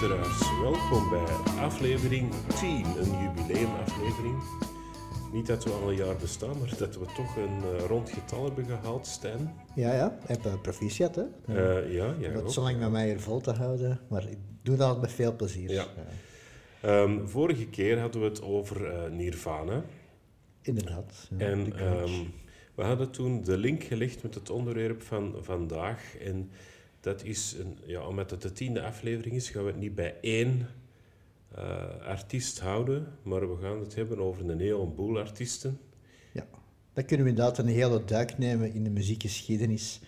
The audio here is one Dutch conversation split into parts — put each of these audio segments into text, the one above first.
luisteraars, welkom bij aflevering 10, een jubileumaflevering. Niet dat we al een jaar bestaan, maar dat we toch een uh, rond getal hebben gehaald, Stijn. Ja, ja, heb uh, proficiat, hè? Uh, ja, ja. Wat zo lang met mij hier vol te houden, maar ik doe dat met veel plezier. Ja. Um, vorige keer hadden we het over Nirvana. Inderdaad. Ja, en um, we hadden toen de link gelegd met het onderwerp van vandaag. En dat is, een, ja, omdat het de tiende aflevering is, gaan we het niet bij één uh, artiest houden, maar we gaan het hebben over een heleboel artiesten. Ja, dan kunnen we inderdaad een hele duik nemen in de muziekgeschiedenis.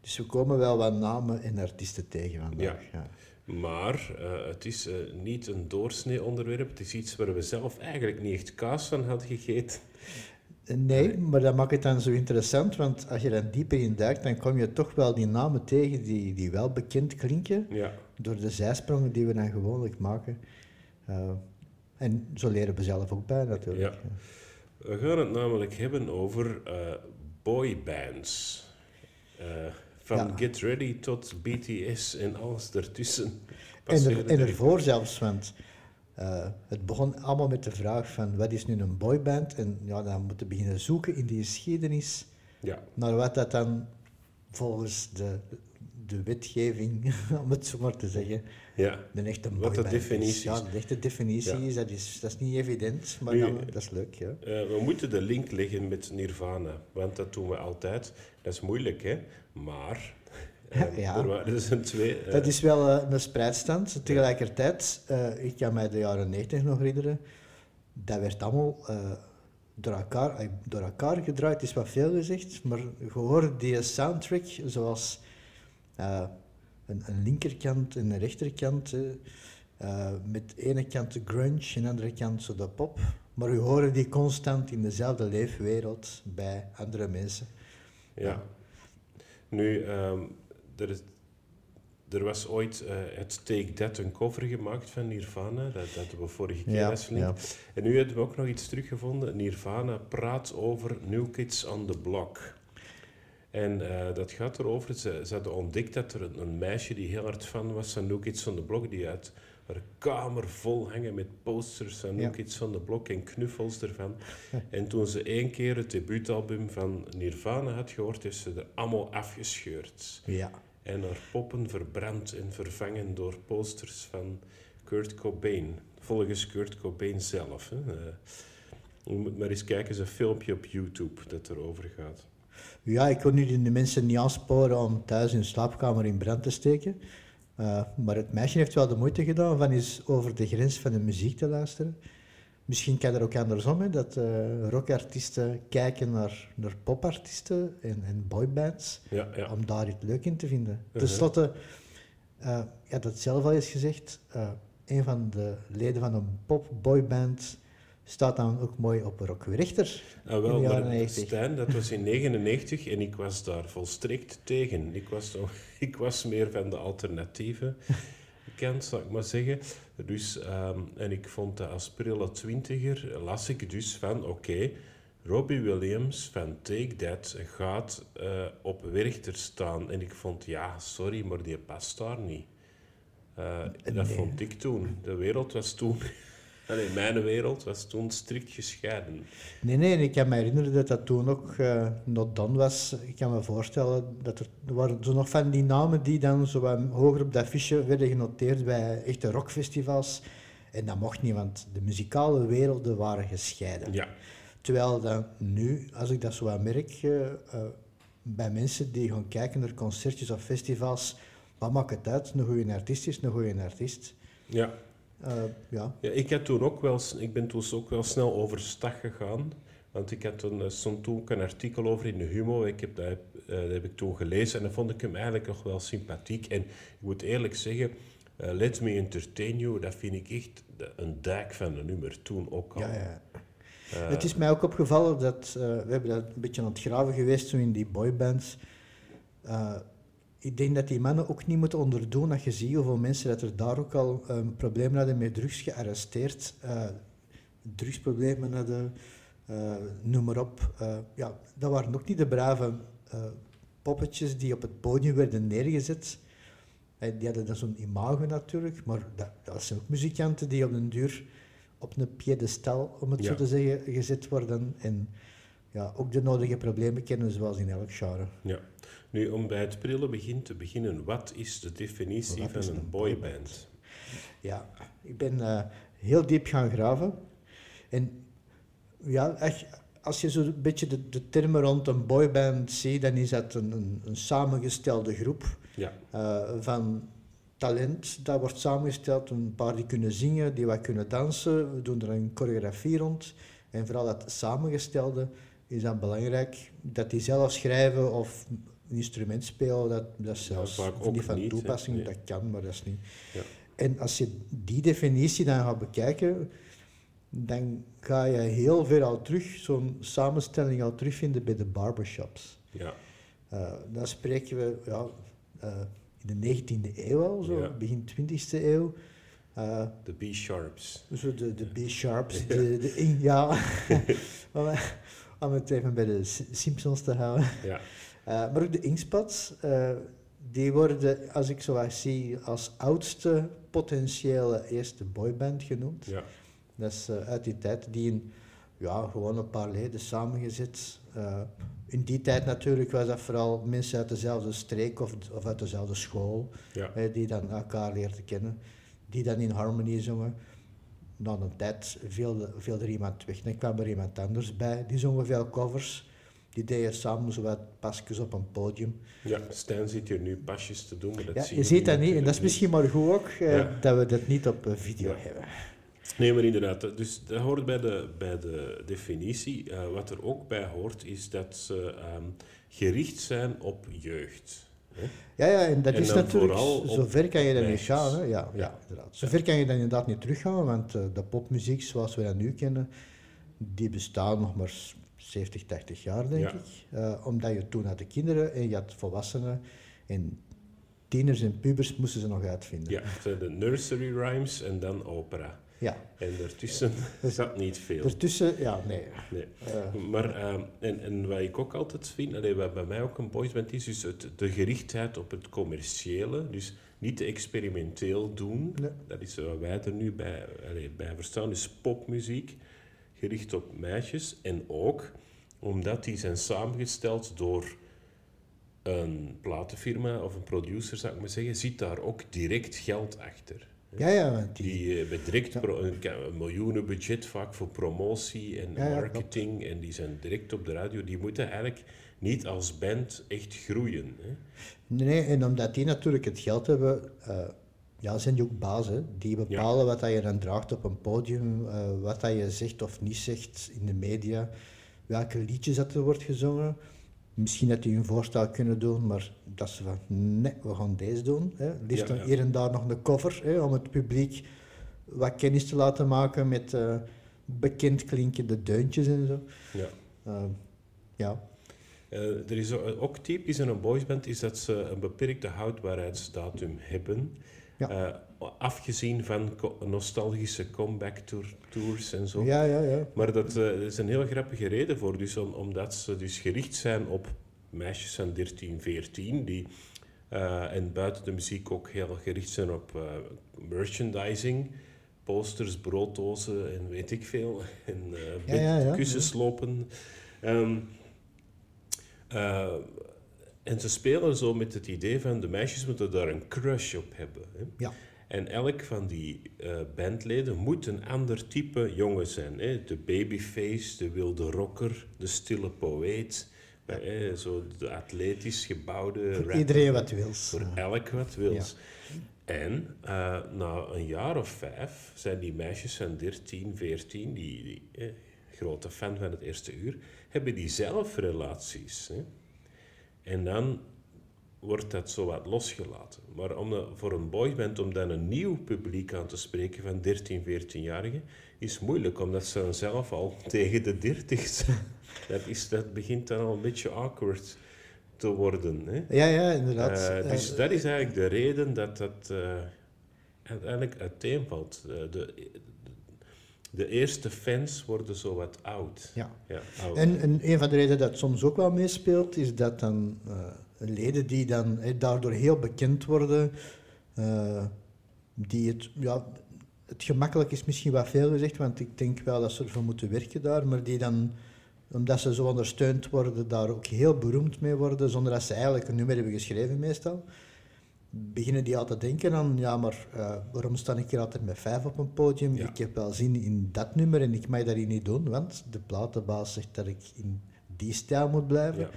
Dus we komen wel wat namen en artiesten tegen vandaag. Ja. ja. Maar uh, het is uh, niet een doorsnee onderwerp. Het is iets waar we zelf eigenlijk niet echt kaas van hadden gegeten. Nee, maar dat maakt het dan zo interessant, want als je dan dieper in duikt, dan kom je toch wel die namen tegen die, die wel bekend klinken, ja. door de zijsprongen die we dan gewoonlijk maken. Uh, en zo leren we zelf ook bij natuurlijk. Ja. We gaan het namelijk hebben over uh, boybands. Uh, van ja. Get Ready tot BTS en alles ertussen. En, er, en ervoor zelfs, want uh, het begon allemaal met de vraag van wat is nu een boyband? En ja, dan moeten we beginnen zoeken in die geschiedenis ja. naar wat dat dan volgens de, de wetgeving, om het zo maar te zeggen, ja. de echte Wat de definitie is. Ja, de echte definitie ja. is, dat is, dat is niet evident, maar nu, dan, dat is leuk. Ja. Uh, we moeten de link leggen met Nirvana, want dat doen we altijd. Dat is moeilijk, hè? Maar ja. waren een twee. Uh, dat is wel uh, een spreidstand. Tegelijkertijd, ik kan mij de jaren 90 nog herinneren, dat werd allemaal door, elkaar, door elkaar gedraaid, is wat veel gezegd, maar je hoorde die soundtrack zoals een, een, linkerkant en een rechterkant, met de ene kant de grunge en de andere kant zo de pop, maar je hoorde die constant in dezelfde leefwereld bij andere mensen. Ja. Nu, um, er, is, er was ooit uh, het Take That een cover gemaakt van Nirvana. Dat, dat hebben we vorige keer ja. En nu hebben we ook nog iets teruggevonden. Nirvana praat over New Kids on the Block. En uh, dat gaat erover, ze, ze hadden ontdekt dat er een, een, meisje die heel hard fan was van New Kids on the Block, die had haar kamer vol hangen met posters van New Ja. Kids on the Block en knuffels ervan. En toen ze één keer het debuutalbum van Nirvana had gehoord, heeft ze er allemaal afgescheurd. Ja. En haar poppen verbrand en vervangen door posters van Kurt Cobain. Volgens Kurt Cobain zelf. Hè. Uh, je moet maar eens kijken, is een filmpje op YouTube dat erover gaat. Ja, ik kon nu de mensen niet aansporen om thuis hun slaapkamer in brand te steken. Uh, maar het meisje heeft wel de moeite gedaan van eens over de grens van de muziek te luisteren. Misschien kan er ook andersom, hè, dat uh, rockartiesten kijken naar, naar popartiesten en, en boybands, Ja, ja. om daar iets leuk in te vinden. Uh-huh. Ten slotte, uh, ja, dat zelf al is gezegd, uh, een van de leden van een pop-boyband staat dan ook mooi op Rock Richter Ah, in wel, de jaren maar 90. Stijn, dat was in 99 en ik was daar volstrekt tegen. Ik was, zo, ik was meer van de alternatieve kant, zou ik maar zeggen. Dus, um, en ik vond dat als prille twintiger las ik dus van, oké, okay, Robbie Williams van Take That gaat uh, op Werchter staan. En ik vond, ja, sorry, maar die past daar niet. Uh, dat vond ik toen. De wereld was toen... Mijn wereld was toen strikt gescheiden. Nee, nee, ik kan me herinneren dat dat toen ook uh, not done was. Ik kan me voorstellen dat er, er waren zo nog van die namen die dan zo wat hoger op dat fiche werden genoteerd bij echte rockfestivals. En dat mocht niet, want de muzikale werelden waren gescheiden. Ja. Terwijl dan nu, als ik dat zo wat merk, uh, uh, bij mensen die gaan kijken naar concertjes of festivals, wat maakt het uit? Een goede artiest is een goede artiest. Ja. Uh, ja. ja, ik, had toen ook wel, ik ben toen ook wel snel overstag gegaan. Want ik had toen, stond toen ook een artikel over in de Humo. Ik heb dat, uh, dat heb ik toen gelezen en dan vond ik hem eigenlijk nog wel sympathiek. En ik moet eerlijk zeggen, uh, Let Me Entertain You, dat vind ik echt een dijk van een nummer. Toen ook al. Ja, ja. Uh, het is mij ook opgevallen dat, uh, we hebben dat een beetje aan het graven geweest toen in die boybands. Ik denk dat die mannen ook niet moeten onderdoen dat je ziet hoeveel mensen dat er daar ook al um, problemen hadden met drugs gearresteerd. drugsproblemen hadden, noem maar op. ja, dat waren ook niet de brave poppetjes die op het podium werden neergezet. die hadden dan zo'n imago natuurlijk, maar dat, dat zijn ook muzikanten die op den duur op een piedestal, om het zo te zeggen, gezet worden. En ja, ook de nodige problemen kennen, zoals in elk genre. Ja. Nu, om bij het prille begin te beginnen, wat is de definitie Wat van een een boyband? boyband? Ja, ik ben eh, heel diep gaan graven. En ja, echt, als je zo'n beetje de, de termen rond een boyband ziet, dan is dat een, een, een samengestelde groep Ja, eh, van talent. Dat wordt samengesteld, een paar die kunnen zingen, die wat kunnen dansen. We doen er een choreografie rond. En vooral dat samengestelde is dan belangrijk. Dat die zelf schrijven of een instrument spelen, dat, dat is zelfs niet van niet, toepassing. Nee. Dat kan, maar dat is niet. Ja. En als je die definitie dan gaat bekijken, dan ga je heel veel al terug, zo'n samenstelling al terugvinden bij de barbershops. ja, Eh, dan spreken we ja, eh, in de 19e eeuw al, zo, Ja. begin 20e eeuw. Eh, de B-sharps. zo de, de B-sharps, de, de in- ja, om, om het even bij de Simpsons te houden. Ja, maar ook de Inkspots, eh, die worden, als ik zo zie, als oudste potentiële eerste boyband genoemd. ja, Dat is eh, uit die tijd, die in ja, gewoon een paar leden samengezet. Eh, in die tijd natuurlijk was dat vooral mensen uit dezelfde streek of, of uit dezelfde school, ja. eh, die dan elkaar leerden kennen, die dan in harmonie zongen. Na een tijd viel, viel er iemand weg, dan kwam er iemand anders bij, die zongen veel covers. Die deden samen zo wat pasjes op een podium. Ja, Stijn zit hier nu pasjes te doen, maar dat Ja, zie je ziet dat niet, en dat is misschien maar goed ook, eh, Ja. dat we dat niet op eh, video hebben. Nee, maar inderdaad. Dus dat hoort bij de, bij de definitie. Eh, wat er ook bij hoort, is dat ze ehm, gericht zijn op jeugd. hè. Ja, ja, en dat En is natuurlijk, zover kan je dat niet gaan. Hè? Ja, ja. Ja. inderdaad. Zover kan je dat inderdaad niet teruggaan, want de popmuziek zoals we dat nu kennen, die bestaat nog maar 70, 80 jaar, denk Ja. ik. Eh, omdat je toen had de kinderen en je had volwassenen en tieners en pubers moesten ze nog uitvinden. Ja, de nursery rhymes en dan opera. Ja. En daartussen zat niet veel. Ertussen, ja, nee. Nee. Eh, Maar, ehm, en, en wat ik ook altijd vind, allee, wat bij mij ook een boysband is, is het, de gerichtheid op het commerciële. Dus niet te experimenteel doen. Nee. Dat is wat wij er nu bij, allee, bij verstaan, is popmuziek, gericht op meisjes. En ook omdat die zijn samengesteld door een platenfirma of een producer, zou ik maar zeggen, zit daar ook direct geld achter. ja, ja, die, Die eh, hebben direct Ja. pro- een, miljoenen budget vaak voor promotie en Ja, ja, marketing. en die zijn direct op de radio. Die moeten eigenlijk niet als band echt groeien. Hè? Nee, en omdat die natuurlijk het geld hebben, eh, ja, zijn die ook. Hè? Die bepalen wat dat je dan draagt op een podium, eh, wat dat je zegt of niet zegt in de media, welke liedjes dat er wordt gezongen. Misschien dat die een voorstel kunnen doen, maar dat ze van, nee, we gaan deze doen. Hè? Liefst Ja, dan ja. hier en daar nog een cover, hè, om het publiek wat kennis te laten maken met eh, bekend klinkende deuntjes en zo. Ja. Eh, ja. Eh, er is ook typisch in een boysband is dat ze een beperkte houdbaarheidsdatum hebben. Ja. Eh, afgezien van co- nostalgische comeback tour, tours en zo. ja, ja, ja. Maar dat eh, is een heel grappige reden voor, dus om, omdat ze dus gericht zijn op meisjes van 13, 14, die, eh, en buiten de muziek ook heel gericht zijn op merchandising, posters, brooddozen en weet ik veel, en eh Ja, ja, ja. kussenslopen. Ehm, eh, en ze spelen zo met het idee van de meisjes moeten daar een crush op hebben. Hè? Ja. En elk van die eh, bandleden moet een ander type jongen zijn. Hè? De babyface, de wilde rocker, de stille poëet. eh, zo de atletisch gebouwde Voor rapper. iedereen wat wils. Voor elk wat wils. En eh, na een jaar of vijf zijn die meisjes van 13, 14, die, die eh, grote fan van het eerste uur, hebben die zelf relaties. Hè? En dan wordt dat zo wat losgelaten. Maar om, de- voor een boyband om dan een nieuw publiek aan te spreken van 13, 14-jarigen, is moeilijk, omdat ze dan zelf al tegen de 30 zijn. Dat, is, dat begint dan al een beetje awkward te worden. Hè? Ja, ja, inderdaad. Eh, dus dat is eigenlijk de reden dat dat eh, uiteindelijk uiteenvalt. Eh, de, de eerste fans worden zo wat oud. Ja. Ja, oud. En, en een van de redenen dat soms ook wel meespeelt, is dat dan eh, leden die dan daardoor heel bekend worden, eh, die het, ja, het gemakkelijk is misschien wat veel gezegd, want ik denk wel dat ze ervoor moeten werken daar, maar die dan, omdat ze zo ondersteund worden, daar ook heel beroemd mee worden, zonder dat ze eigenlijk een nummer hebben geschreven meestal beginnen die altijd denken aan, ja, maar uh, waarom sta ik hier altijd met vijf op een podium? Ja. Ik heb wel zin in dat nummer en ik mag dat hier niet doen, want de platenbaas zegt dat ik in die stijl moet blijven. Ja.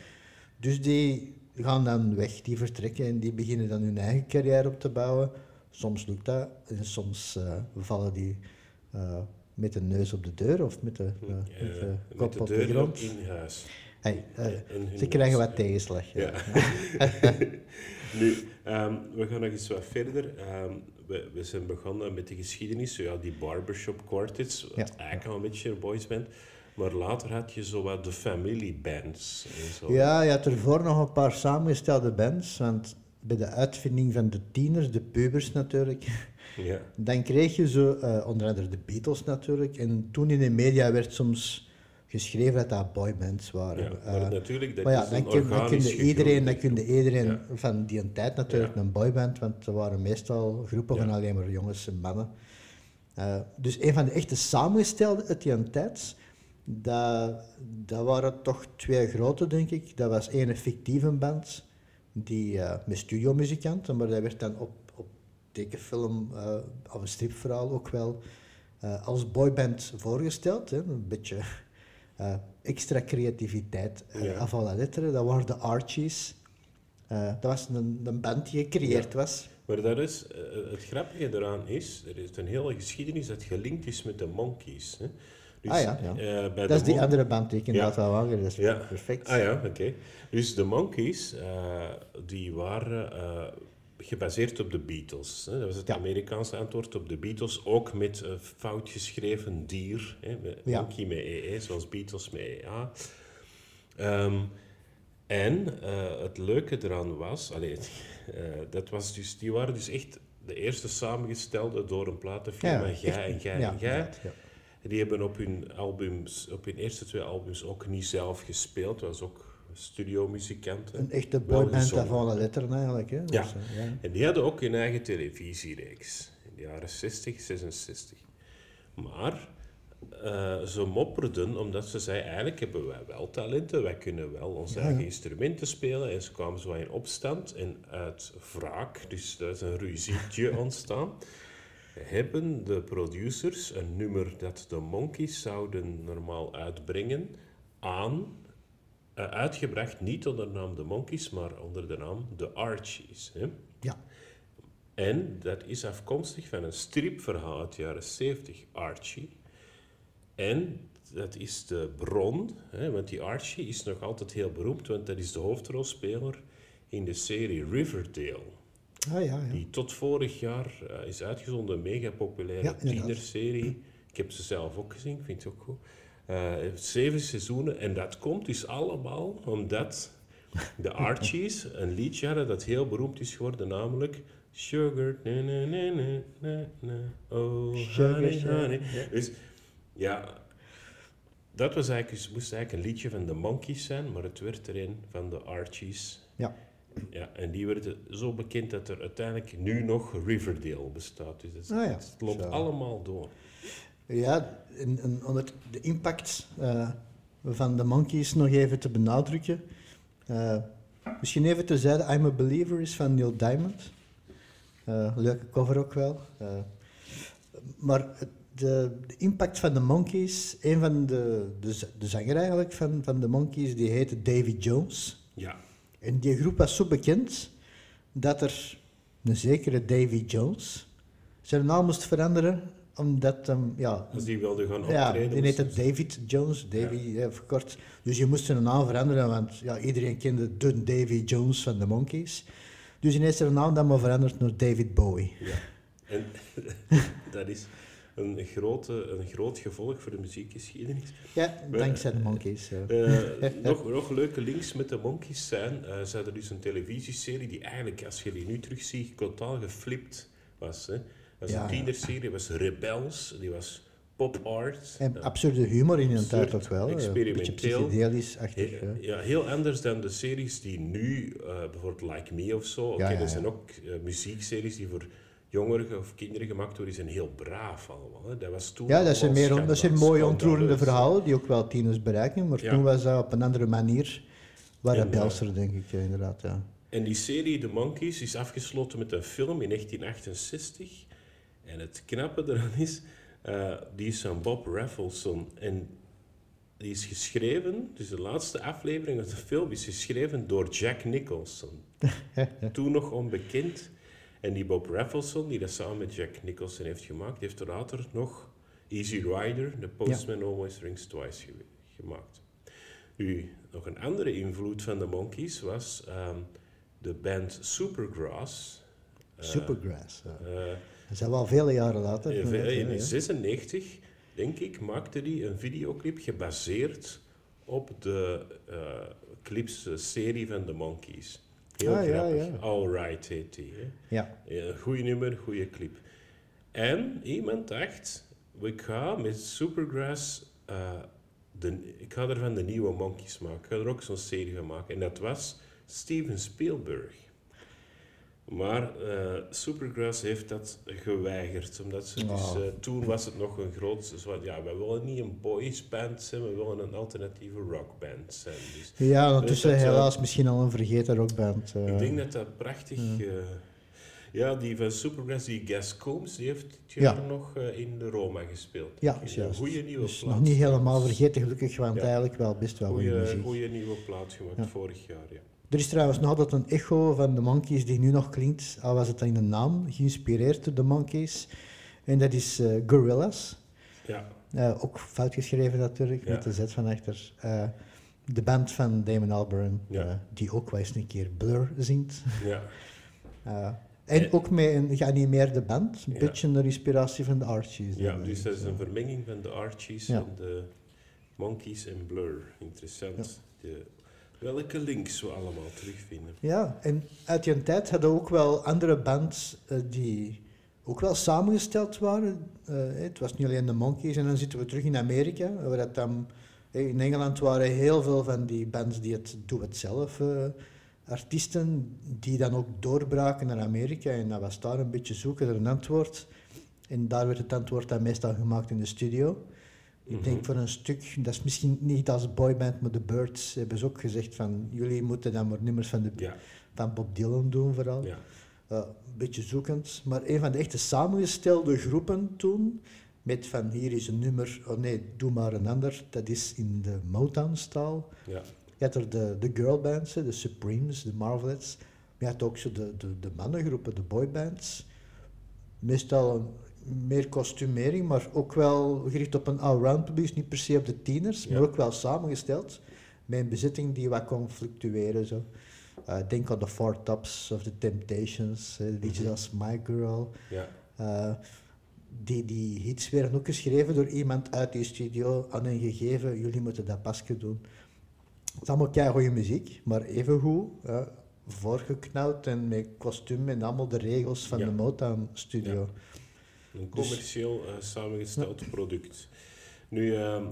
Dus die gaan dan weg, die vertrekken en die beginnen dan hun eigen carrière op te bouwen. Soms lukt dat en soms uh, vallen die uh, met de neus op de deur of met de, met de kop met de op de grond. in huis. Hey, ze krijgen wat tegenslag. Ja. nu, um, we gaan nog eens wat verder. Um, we, we, zijn begonnen met de geschiedenis, zo ja, die barbershop quartets, wat Ja. eigenlijk al een beetje een boysband. Maar later had je zo wat de family bands. En zo. Ja, je had ervoor nog een paar samengestelde bands, want bij de uitvinding van de tieners, de pubers natuurlijk, Ja. dan kreeg je zo, eh, onder andere de Beatles natuurlijk, en toen in de media werd soms geschreven dat dat boybands waren. Ja, maar Eh, natuurlijk, dat maar ja, is dan, een kun, dan organisch kunde iedereen, dan kunde iedereen Ja. van die tijd natuurlijk een boyband, want er waren meestal groepen van alleen maar jongens en mannen. Eh, dus een van de echte samengestelde uit die tijd, dat, dat waren toch twee grote, denk ik. Dat was één fictieve band, die, eh, met studiomuzikanten, maar dat werd dan op, op tekenfilm of een stripverhaal ook wel als boyband voorgesteld. Hè. Een beetje eh, extra creativiteit uh, Ja. af la lettre. Dat waren de Archies. Eh, dat was een, een band die gecreëerd was. Maar dat is, eh, het grappige eraan is, er is een hele geschiedenis dat gelinkt is met de Monkeys. Hè. Dus, Ah ja, ja. eh, bij Dat is die andere band die ik inderdaad Ja. al Dat is Ja. perfect. Ah ja, oké. Dus de Monkeys, eh, die waren eh, gebaseerd op de Beatles. Hè. Dat was het Ja. Amerikaanse antwoord op de Beatles, ook met een fout geschreven dier. Hè, met Ja. Monkey met EE, zoals Beatles met EA. Ehm, en eh, het leuke eraan was, allee, eh, dat was dus, die waren dus echt de eerste samengestelde door een platenfirma, Ja, echt- en ja, en ja. Die hebben op hun, albums, op hun eerste twee albums ook niet zelf gespeeld. Dat was ook studiomuzikanten. Een echte boyband van de letteren eigenlijk. Hè. Ja. Dus, eh, ja. En die hadden ook hun eigen televisiereeks in de jaren 60, 66. Maar eh, ze mopperden omdat ze zeiden, eigenlijk hebben wij wel talenten, wij kunnen wel onze Ja, eigen instrumenten spelen. En ze kwamen zo in opstand en uit wraak, dus is een ruzietje ontstaan, hebben de producers een nummer dat de Monkeys zouden normaal uitbrengen aan, uitgebracht niet onder de naam de Monkeys, maar onder de naam de Archies. Hè? Ja. En dat is afkomstig van een stripverhaal uit de jaren 70, Archie. En dat is de bron, hè, want die Archie is nog altijd heel beroemd, want dat is de hoofdrolspeler in de serie Riverdale. Ah, ja, ja. Die tot vorig jaar eh, is uitgezonden, een mega populaire Ja, tienerserie. Ik heb ze zelf ook gezien, ik vind het ook goed. Eh, zeven seizoenen en dat komt dus allemaal omdat de Archies een liedje hadden dat heel beroemd is geworden, namelijk Sugar, na, na, na, na, na, na, oh Sugar, honey, honey. ja. Dus ja, dat was eigenlijk, dus moest eigenlijk een liedje van de Monkeys zijn, maar het werd er een van de Archies. Ja. Ja, en die werden zo bekend dat er uiteindelijk nu nog Riverdale bestaat. Dus het, Ah ja, het loopt zo. allemaal door. Ja, en, en om het, de impact eh, van de Monkeys nog even te benadrukken. Eh, misschien even terzijde, I'm a Believer is van Neil Diamond. Eh, leuke cover ook wel. Maar de, de impact van de Monkeys, een van de, de, de zanger eigenlijk van, van de Monkeys, die heette Davy Jones. Ja, En die groep was zo bekend dat er een zekere Davy Jones zijn naam moest veranderen, omdat hem, ja, als die wilde gaan ja, optreden. die was heette het- David Jones, Davy eh, verkort. Dus je moest zijn naam veranderen, want ja, iedereen kende de Davy Jones van de Monkeys. Dus ineens is zijn naam dan maar veranderd naar David Bowie. Ja. En dat is een, grote, een groot gevolg voor de muziekgeschiedenis. Ja, dankzij de Monkeys. ja. Eh, nog, nog leuke links met de Monkeys zijn. eh ze hadden dus een televisieserie die eigenlijk, als je die nu terugziet, totaal geflipt was. Hè. Dat was Ja, een tienerserie, die was rebels, die was pop art. En absurde humor in een tijd ook wel. eh, Een beetje experimenteel. psychedelisch-achtig. He- ja. heel anders dan de series die nu, eh, bijvoorbeeld Like Me of zo. Oké, Ja, ja, er zijn ook eh, muziekseries die voor jongeren of kinderen gemaakt worden. Die zijn heel braaf allemaal. Hè. Dat was toen Ja, dat zijn, meer, dat zijn mooie ontroerende verhalen die ook wel tieners bereiken, maar Ja. toen was dat op een andere manier wat En, rebelser, denk ik, eh, inderdaad. Ja. En die serie The Monkeys is afgesloten met een film in 1968. En het knappe eraan is, eh, die is van Bob Raffleson. En die is geschreven, dus de laatste aflevering van de film is geschreven door Jack Nicholson. Toen nog onbekend. En die Bob Raffleson, die dat samen met Jack Nicholson heeft gemaakt, heeft later nog Easy Rider, The Postman Always Rings Twice ge- gemaakt. Nu, nog een andere invloed van de Monkeys was ehm, de band Supergrass. Eh, Supergrass. ja. eh, Dat zijn wel vele jaren later. in inderdaad, ja, ja. 1996, denk ik, maakte hij een videoclip gebaseerd op de clips eh, serie van de Monkeys. Heel Ah, ja, grappig. ja. All Right heet die. Hè? Ja. Een goede nummer, goede clip. En iemand dacht, ik ga met Supergrass, eh, de, ik ga ervan de nieuwe Monkeys maken. Ik ga er ook zo'n serie van maken. En dat was Steven Spielberg. Maar eh, Supergrass heeft dat geweigerd, omdat ze dus, Oh. eh, toen was het nog een groot... van, Ja, we willen niet een boys band zijn, we willen een alternatieve rockband zijn. Dus Ja, ondertussen dat, eh, helaas misschien al een vergeten rockband. eh. ik denk dat dat prachtig... Ja. ja, die van Supergrass, die Gas Combs, die heeft dit Ja. jaar nog in de Roma gespeeld. Ja, Een is juist. goede nieuwe Dus plaat. nog niet helemaal vergeten, gelukkig, want Ja. eigenlijk wel best wel goede nieuwe plaat gemaakt Ja. vorig jaar, ja. Er is trouwens nog altijd een echo van de Monkeys die nu nog klinkt, al was het dan in de naam, geïnspireerd door de Monkeys. En dat is eh, Gorillaz. Ja, Eh, ook fout geschreven natuurlijk, Ja. met de Z van achter. Eh, de band van Damon Albarn, Ja. die ook wel eens een keer Blur zingt. ja. En ook met een geanimeerde band, een beetje een inspiratie van de Archies. ja dus dat is een vermenging van de Archies en de Monkeys en Blur. Interessant. De, welke links we allemaal terugvinden. Ja, en uit die tijd hadden we ook wel andere bands eh, die ook wel samengesteld waren. Eh, het was niet alleen de Monkeys. En dan zitten we terug in Amerika, waar dat dan... eh, in Engeland waren heel veel van die bands die het doe-het-zelf eh, artiesten, die dan ook doorbraken naar Amerika. En dat was daar een beetje zoeken naar een antwoord. En daar werd het antwoord dan meestal gemaakt in de studio. Ik Mhm. denk voor een stuk, dat is misschien niet als boyband, maar de Birds hebben ze ook gezegd van jullie moeten dan maar nummers van, de, Ja, van Bob Dylan doen vooral. ja. Eh, een beetje zoekend. Maar een van de echte samengestelde groepen toen, met van hier is een nummer, oh nee, doe maar een ander, dat is in de Motown-staal. ja. Je had er de, de girlbands, de Supremes, de Marvelettes. Maar je had ook zo de, de, de mannengroepen, de boybands. Meestal een, meer kostumering, maar ook wel gericht op een all-round publiek. Niet per se op de tieners, Ja. maar ook wel samengesteld. Met een bezetting die wat kon fluctueren. Zo. Eh, denk aan de Four Tops of The Temptations, liedjes als My Girl. ja. Eh, die, die hits werden ook geschreven door iemand uit die studio aan hen gegeven, jullie moeten dat pasje doen. Het is allemaal kei goede muziek, maar evengoed, voorgeknauwd en met kostuum en allemaal de regels van Ja. de Motown studio. Een commercieel eh, samengesteld product. Nu, ehm,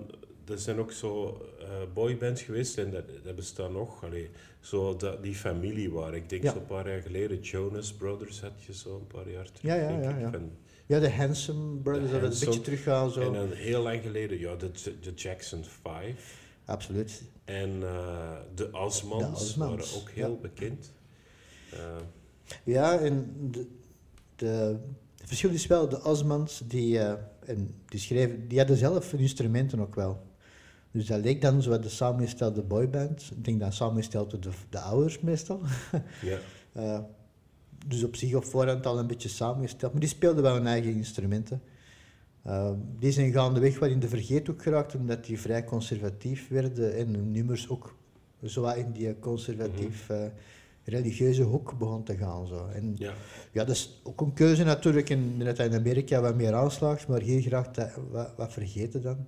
er zijn ook zo eh, boybands geweest en dat, dat bestaat nog. Allee, zo dat, die familie waar. Ik denk Ja. zo'n paar jaar geleden, Jonas Brothers had je zo een paar jaar terug. Ja, ja, ja, ja. van- Ja, de Handsome Brothers, dat een beetje teruggaan zo. En dan heel lang geleden, ja, de, de Jackson 5. Absoluut. En eh, de Osmonds waren ook heel ja. bekend. Ja, en de, de, verschil is wel, de Osmonds, die, eh, en die, schreven, die hadden zelf hun instrumenten ook wel. Dus dat leek dan zo de samengestelde boyband. Ik denk dan samengesteld door de, de ouders meestal. ja, Eh, dus op zich op voorhand al een beetje samengesteld. Maar die speelden wel hun eigen instrumenten. Eh, die zijn gaandeweg wat in de vergeethoek geraakt, omdat die vrij conservatief werden en hun nummers ook zo in die conservatief eh, religieuze hoek begon te gaan. Zo. En ja, ja, dat is ook een keuze natuurlijk in, dat in Amerika wat meer aanslaagt, maar hier graag wat, wat vergeten dan.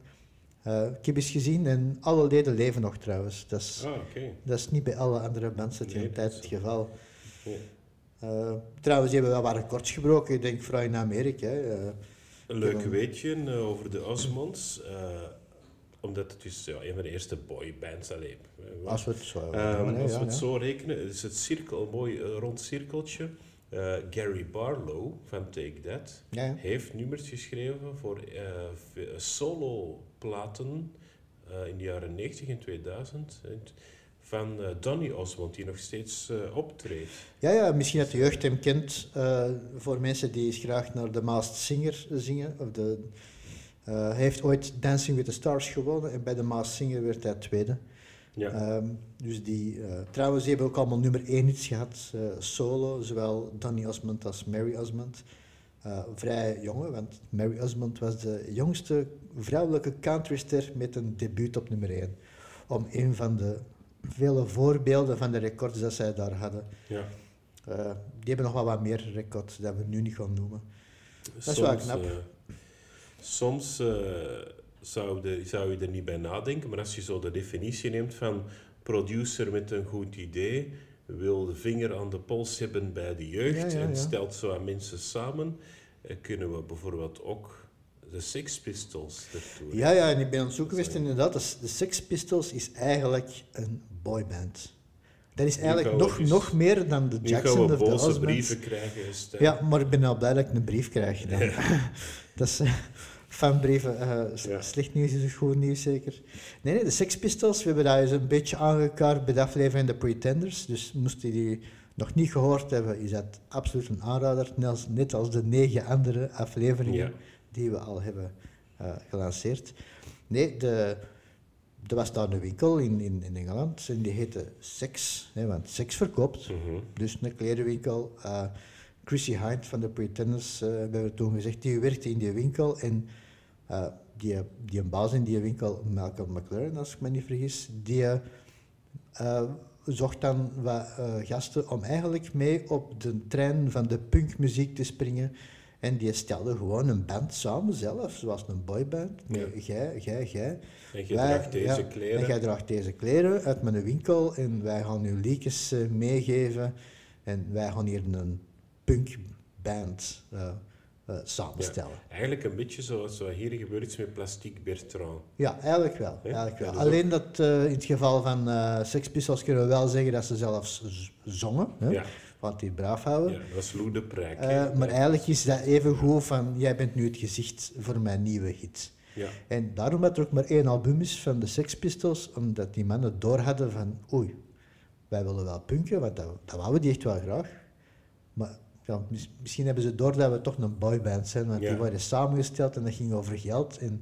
Eh, ik heb eens gezien en alle leden leven nog trouwens. Dat is, ah, dat is niet bij alle andere die Nee, tijd het geval. Eh, trouwens, die hebben wel wat records gebroken, ik denk vooral in Amerika. Eh, Een leuk weetje over de Osmonds. Omdat het dus ja, een van de eerste boybands alleen. Als we het zo, um, als we het zo rekenen, is het cirkel, een mooi uh, rond cirkeltje. Uh, Gary Barlow van Take That ja. heeft nummers geschreven voor uh, solo-platen in de jaren 90 en 2000 van Donny Osmond, die nog steeds optreedt. Ja, ja, misschien dat de jeugd hem kent voor mensen die graag naar de Masked Singer zingen. Of de, hij heeft ooit Dancing with the Stars gewonnen en bij de Masked Singer werd hij tweede. Ja. Um, dus die, uh, trouwens, die hebben ook allemaal nummer 1 iets gehad, uh, solo, zowel Donny Osmond als Mary Osmond. Uh, vrij jonge, want Mary Osmond was de jongste vrouwelijke countryster met een debuut op nummer 1. Om een van de vele voorbeelden van de records dat zij daar hadden. Ja. die hebben nog wel wat meer records dat we nu niet gaan noemen. Dat is wel knap. Soms zou, de, zou je er niet bij nadenken. Maar als je zo de definitie neemt van producer met een goed idee, wil de vinger aan de pols hebben bij de jeugd Ja, ja, en stelt zo aan mensen samen, eh, kunnen we bijvoorbeeld ook de Sex Pistols ertoe. Ja, ja, en ik ben aan het zoeken geweest inderdaad. dus De Sex Pistols is eigenlijk een boyband. Dat is eigenlijk nog, dus- nog meer dan de Jackson of de Osmonds. brieven krijgen. Ja, maar ik ben al blij dat ik een brief krijg. Dan. dat is eh, fanbrieven. eh, s- Ja. Slecht nieuws is goed nieuws, zeker. Nee, nee, de Sex Pistols, we hebben dat eens een beetje aangekaart bij de aflevering The Pretenders. Dus moest je die nog niet gehoord hebben, is dat absoluut een aanrader. Net als, de negen andere afleveringen Ja. die we al hebben eh, gelanceerd. Nee, de, er was daar een winkel in, in, in Engeland en die heette Sex, hè, want seks verkoopt. Mhm. Dus een klerenwinkel. eh Chrissy Hind van de Pretenders, eh hebben we toen gezegd, die werkte in die winkel. En eh, die, die een baas in die winkel, Malcolm McLaren, als ik me niet vergis, die eh, zocht dan wat eh, gasten om eigenlijk mee op de trein van de punkmuziek te springen. En die stelde gewoon een band samen zelf, zoals een boyband. Ja. jij, jij, jij. En je Wij- draagt deze ja, kleren. En jij draagt deze kleren uit mijn winkel en wij gaan u liedjes meegeven. En wij gaan hier een punkband eh eh, samenstellen. Eigenlijk een beetje zoals wat hier gebeurd is met Plastic Bertrand. Ja, eigenlijk wel. Eigenlijk wel. is Alleen dat eh, in het geval van eh Sex Pistols kunnen we wel zeggen dat ze zelfs zongen. Hè? Ja, Want die braaf houden. ja, dat Lou de Prijk. Eh, maar eigenlijk is dat even goed van, jij bent nu het gezicht voor mijn nieuwe hit. Ja, En daarom dat er ook maar één album is van de Sex Pistols, omdat die mannen door hadden van, oei, wij willen wel punken, want dat, dat wouden die echt wel graag. Maar ja, mis- misschien hebben ze door dat we toch een boyband zijn, want Ja. die worden samengesteld en dat ging over geld. En,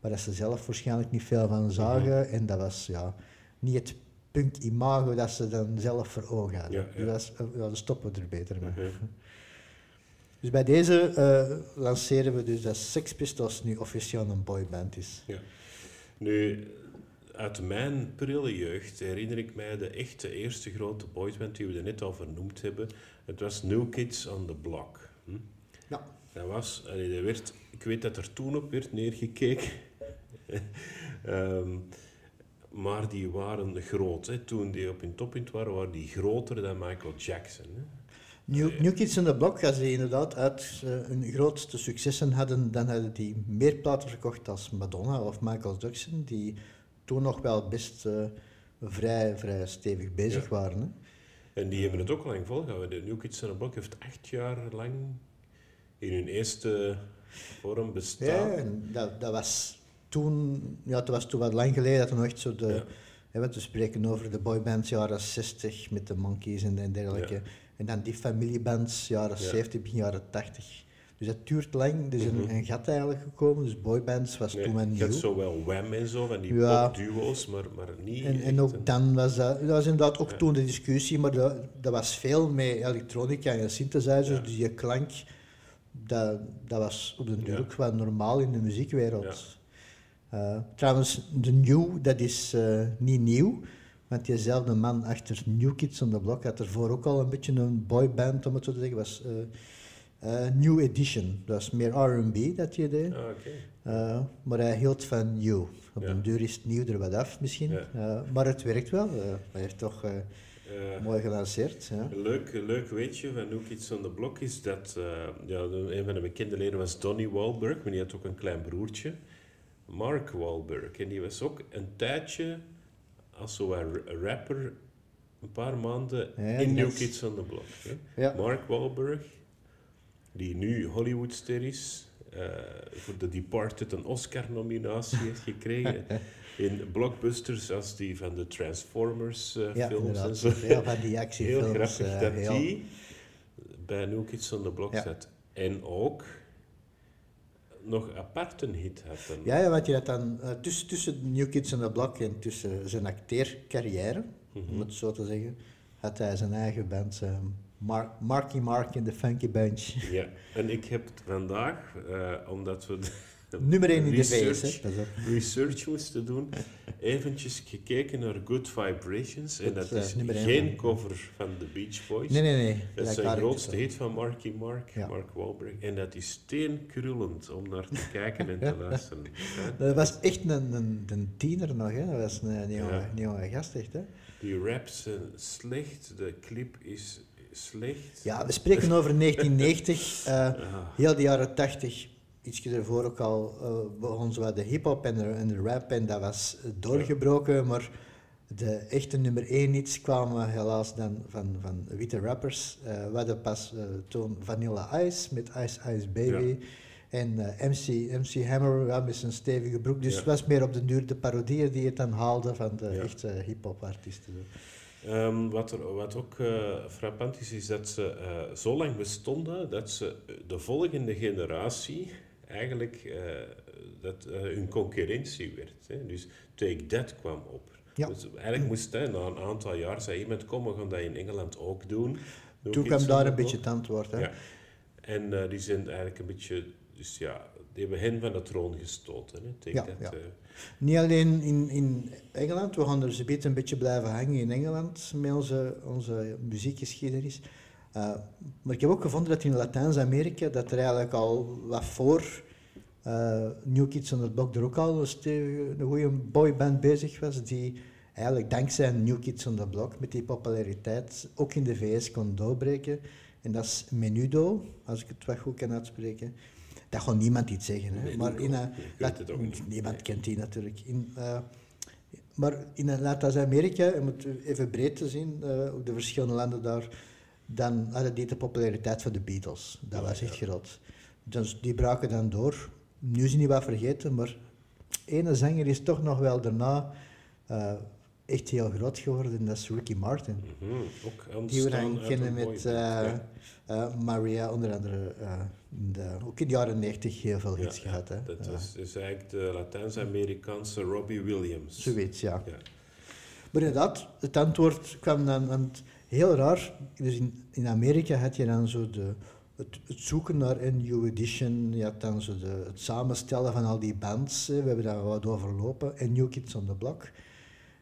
waar dat ze zelf waarschijnlijk niet veel van zagen. En dat was ja, niet het punk-imago dat ze dan zelf voor ogen hadden. Ja, ja. Dus dat ja, dan stoppen we er beter mee. Mhm. Dus bij deze eh, lanceren we dus dat Sex Pistols nu officieel een boyband is. Nu, uit mijn prille jeugd herinner ik mij de echte eerste grote boysband die we er net al vernoemd hebben. Het was New Kids on the Block. Hm? Ja. Dat was, allee, dat werd, ik weet dat er toen op werd neergekeken. Ehm, maar die waren groot. Hè. Toen die op hun toppunt waren, waren die groter dan Michael Jackson. Hè. New, New Kids on the Block, als die inderdaad uit eh, hun grootste successen hadden, dan hadden die meer platen verkocht als Madonna of Michael Jackson, die toen nog wel best eh, vrij, vrij stevig bezig Ja. waren. Hè. En die hebben het ook al lang volgehouden. De New Kids on the Block heeft acht jaar lang in hun eerste vorm bestaan. Ja, dat, dat was toen, ja, het was toen wat lang geleden dat er nog echt zo de, Ja. hè, want we spreken over de boybands jaren 60 met de Monkeys en, en dergelijke. Ja. En dan die familiebands jaren Ja. 70, begin jaren 80. Dus dat duurt lang, er is Mhm. een, een gat eigenlijk gekomen, dus boybands was Nee, toen wel je had nieuw. zo wel Wham en zo, van die Ja. popduo's, maar, maar niet En, en ook een- dan was dat, dat was inderdaad ook Ja. toen de discussie, maar dat, dat was veel met elektronica en synthesizers, Ja. dus je klank, dat, dat was op de duur ook wel normaal in de muziekwereld. Eh, trouwens, de New, dat is eh, niet nieuw, want diezelfde man achter New Kids on the Block had ervoor ook al een beetje een boyband, om het zo te zeggen, was eh, eh, New Edition. Dat was meer R&B dat je deed. Ah. Uh, maar hij hield van nieuw. Op Ja. een duur is het nieuw er wat af misschien. Ja. Uh, maar het werkt wel. Hij heeft toch Eh, Mooi gelanceerd. Ja. Een leuk, leuk weetje van New Kids on the Block is dat ja, een van de bekende leden was Donnie Wahlberg, maar die had ook een klein broertje, Mark Wahlberg. En die was ook een tijdje als zo'n rapper, een paar maanden in New. Kids on the Block. Hè. Mark Wahlberg, die nu Hollywoodster is, eh, voor The Departed een Oscar-nominatie heeft gekregen. in blockbusters als die van de Transformers eh, Ja, en zo. Veel van die Heel actiefilms. grappig eh, dat heel- die bij New Kids on the Block Ja. zat. En ook nog apart een hit had. Ja, ja, want je had dan tussen, tussen New Kids on the Block en tussen zijn acteercarrière, Mhm. om het zo te zeggen, had hij zijn eigen band, eh, Mar Marky Mark in the Funky Bunch. Ja, en ik heb het vandaag, eh, omdat we de Nummer 1 in de VS, hè. Research moesten doen, eventjes gekeken naar Good Vibrations. En Dat, eh, is geen van- cover van de Beach Boys. Nee, nee, nee. Dat is zijn grootste hit van Marky Mark, Ja. Mark Wahlberg. En dat is steenkrullend om naar te kijken en te luisteren. Dat was echt een, een, een tiener nog, hè. Dat was een, een jonge, Ja. een jonge gast, echt, hè. Die raps zijn slecht, de clip is slecht. Ja, we spreken over 1990, eh, heel de jaren 80. Ietsje ervoor ook al eh, begon zo de hip-hop en de, en de rap en dat was eh, doorgebroken, maar de echte nummer 1 hits kwamen helaas dan van, van witte rappers. Eh we hadden pas toen Vanilla Ice met Ice Ice Baby. En MC, MC Hammer ja, met zijn stevige broek. Dus Ja. het was meer op de duur de parodieën die het dan haalden van de echte hip-hop artiesten. Ehm, wat, er, wat ook eh, frappant is, is dat ze eh, zo lang bestonden dat ze de volgende generatie eigenlijk eh, dat, hun concurrentie werd. Hè. Dus Take That kwam op. Ja. Dus eigenlijk moest hè, na een aantal jaar zei iemand, kom, we gaan dat in Engeland ook doen. Doe Toen kwam daar een beetje het antwoord. Hè? Ja. En die zijn eigenlijk een beetje, dus ja, die hebben hen van de troon gestoten. Hè. Ja, ja. eh, Niet alleen in, in Engeland, we gaan er zometeen een beetje blijven hangen in Engeland met onze, onze muziekgeschiedenis. Eh, maar ik heb ook gevonden dat in Latijns-Amerika, dat er eigenlijk al wat voor eh, New Kids on the Block er ook al een, een goede boyband bezig was, die eigenlijk dankzij New Kids on the Block met die populariteit ook in de VS kon doorbreken. En dat is Menudo, als ik het wat goed kan uitspreken. Dat gaat niemand iets zeggen, hè? Maar in een, niemand kent die natuurlijk. In, eh, maar in Latijns-Amerika, om het even breed te zien, eh, ook de verschillende landen daar, dan hadden die de populariteit van de Beatles. Dat Ja, was echt ja. groot. Dus die braken dan door. Nu is hij niet wat vergeten, maar ene zanger is toch nog wel daarna eh, echt heel groot geworden. En dat is Ricky Martin. mhm, ook Die we dan kennen met ja. Eh, Maria, onder andere. eh, in de, ook in de jaren 90 heel veel hits Ja, gehad. Hè? Dat Ja. is, is eigenlijk de Latijns-Amerikaanse Robbie Williams. Zoiets, ja. Ja. Maar inderdaad, het antwoord kwam dan, want heel raar, dus in, in Amerika had je dan zo de, het, het zoeken naar een new edition, je had dan zo de, het samenstellen van al die bands, hè. we hebben daar wat overlopen, en New Kids on the Block.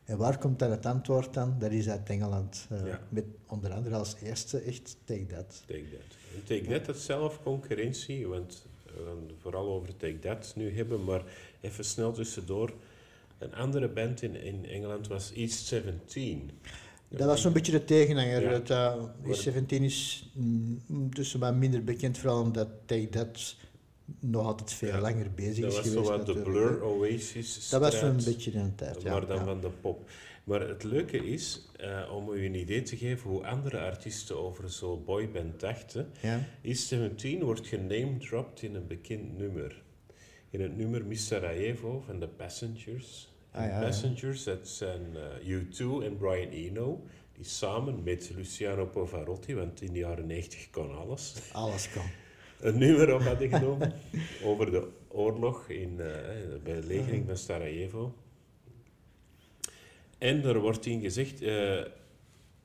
En waar komt dan het antwoord dan? Dat is uit Engeland, eh, Ja. met onder andere als eerste echt Take That. Take That. En Take That had zelf concurrentie, want we gaan het vooral over Take That nu hebben, maar even snel tussendoor. Een andere band in, in Engeland was East 17. Dat was zo'n beetje de tegenhanger. Ja. Uh, Maar- 17 is mm, tussen wat minder bekend, vooral omdat Take That nog altijd veel Ja. langer bezig Dat is was geweest. zo wat de. Blur Oasis Dat was zo'n beetje een tijd, ja. maar dan ja. van de pop. Maar het leuke is, eh, om u een idee te geven hoe andere artiesten over zo'n boyband dachten, Ja. East 17 wordt genamedropped in een bekend nummer. In het nummer Miss Sarajevo van The Passengers. Ah, ja. Passengers, dat zijn eh, U2 en Brian Eno, die samen met Luciano Pavarotti, want in de jaren 90 kon alles, Alles kan. Een nummer op hadden genomen over de oorlog in, eh, bij de belegering van Sarajevo. En er wordt in gezegd, eh,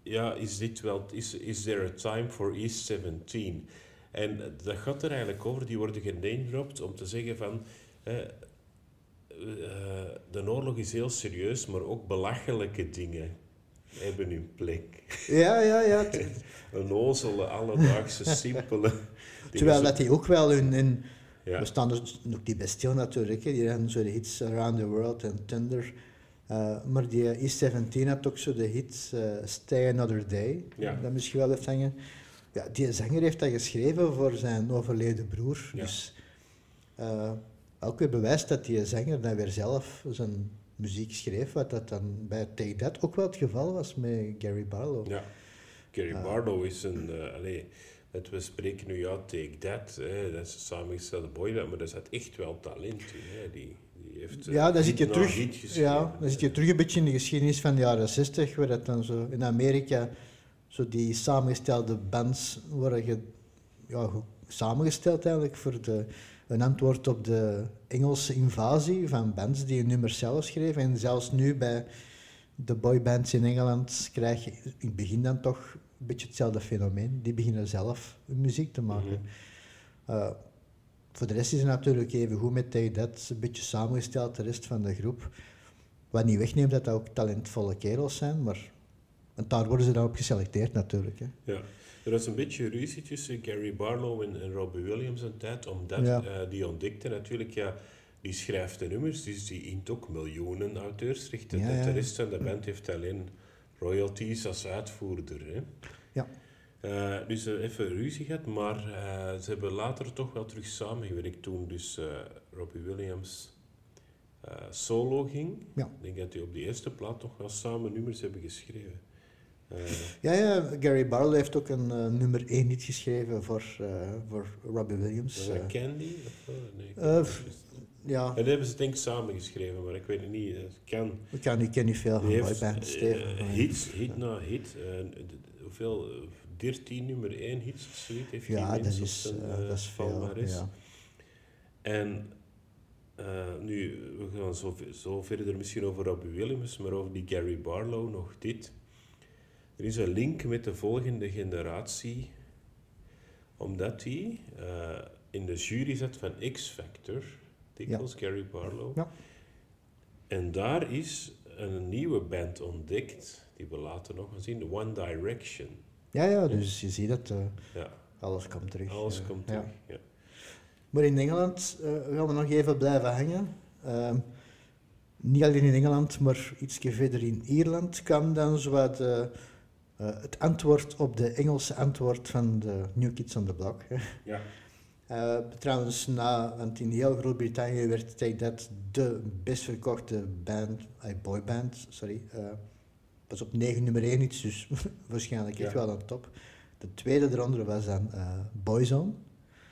ja, is dit wel, is, is there a time for East 17? En dat gaat er eigenlijk over, die worden genamedropt om te zeggen van, eh, eh, de oorlog is heel serieus, maar ook belachelijke dingen hebben hun plek. Ja, ja, ja. Een ozele, alledaagse, simpele. Terwijl dat die ook wel hun... hun Ja. We staan er ook niet bij stil natuurlijk. Hè. Die hebben zo de hits Around the World en Thunder. Uh, maar die E17 had ook zo de hit uh, Stay Another Day, Ja. dat misschien wel heeft hangen. Ja, die zanger heeft dat geschreven voor zijn overleden broer. Ja. Dus uh, ook weer bewijst dat die zanger dan weer zelf zijn muziek schreef, wat dat dan bij Take That ook wel het geval was met Gary Barlow. Ja. Gary Ah. Barlow is een... allee, het, we spreken nu, ja, Take That, hè, dat is een samengestelde boyband, maar daar zit echt wel talent in. Hè. Die, die heeft, Ja, dan zit je terug. Ja, dan zit je terug een beetje in de geschiedenis van de jaren 60, waar dat dan zo in Amerika zo die samengestelde bands worden ge, ja, samengesteld eigenlijk voor de, een antwoord op de Engelse invasie van bands die een nummer zelf schreven. En zelfs nu bij de boybands in Engeland krijg je in het begin dan toch een beetje hetzelfde fenomeen. Die beginnen zelf hun muziek te maken. Mhm. Uh, voor de rest is het natuurlijk even goed met Take That, een beetje samengesteld, de rest van de groep. Wat niet wegneemt dat dat ook talentvolle kerels zijn, maar want daar worden ze dan op geselecteerd natuurlijk. Hè. Ja. Er was een beetje ruzie tussen Gary Barlow en, en Robbie Williams een tijd, omdat Ja. eh, die ontdekte natuurlijk, ja, die schrijft de nummers, dus die int ook miljoenen auteursrechten. Ja, De- ja. De rest van de band heeft alleen royalties als uitvoerder. Hè. Ja. Eh, dus eh, even ruzie gehad, maar ze hebben later toch wel terug samengewerkt toen dus Robbie Williams solo ging. Ja. Ik denk dat die op die eerste plaat nog wel samen nummers hebben geschreven. Eh, Ja, ja, Gary Barlow heeft ook een eh, nummer 1 lied geschreven voor, eh, voor Robbie Williams. Was dat. Candy? Of, nee, niet. ja, dat hebben ze denk ik samen geschreven, maar ik weet het niet. Kan. ik ken, ik ken niet veel van boybands, eh, Steven. hits, hit na hit. hoeveel? eh, 13 nummer 1 hits of zoiets heeft Ja, die op is, zijn, eh, dat is veel. Ja. En eh, nu, we gaan zo, zo verder misschien over Robbie Williams, maar over die Gary Barlow nog dit. Er is een link met de volgende generatie, omdat hij eh, in de jury zat van X Factor, dikwijls Gary Barlow. Ja. En daar is een nieuwe band ontdekt, die we later nog gaan zien, One Direction. Ja, ja, dus je ziet dat eh, Ja, alles komt terug. alles eh, komt ja. terug. Ja. Maar in Engeland gaan we nog even blijven hangen. Ehm, niet alleen in Engeland, maar iets verder in Ierland kwam dan zowat eh, het antwoord op de Engelse antwoord van de New Kids on the Block. hè. Ja. Eh, trouwens, na, want in heel Groot-Brittannië werd Take That de best verkochte band, boyband, sorry. eh was op 9 nummer 1 iets, dus waarschijnlijk echt wel aan top. De tweede eronder was dan Boyzone.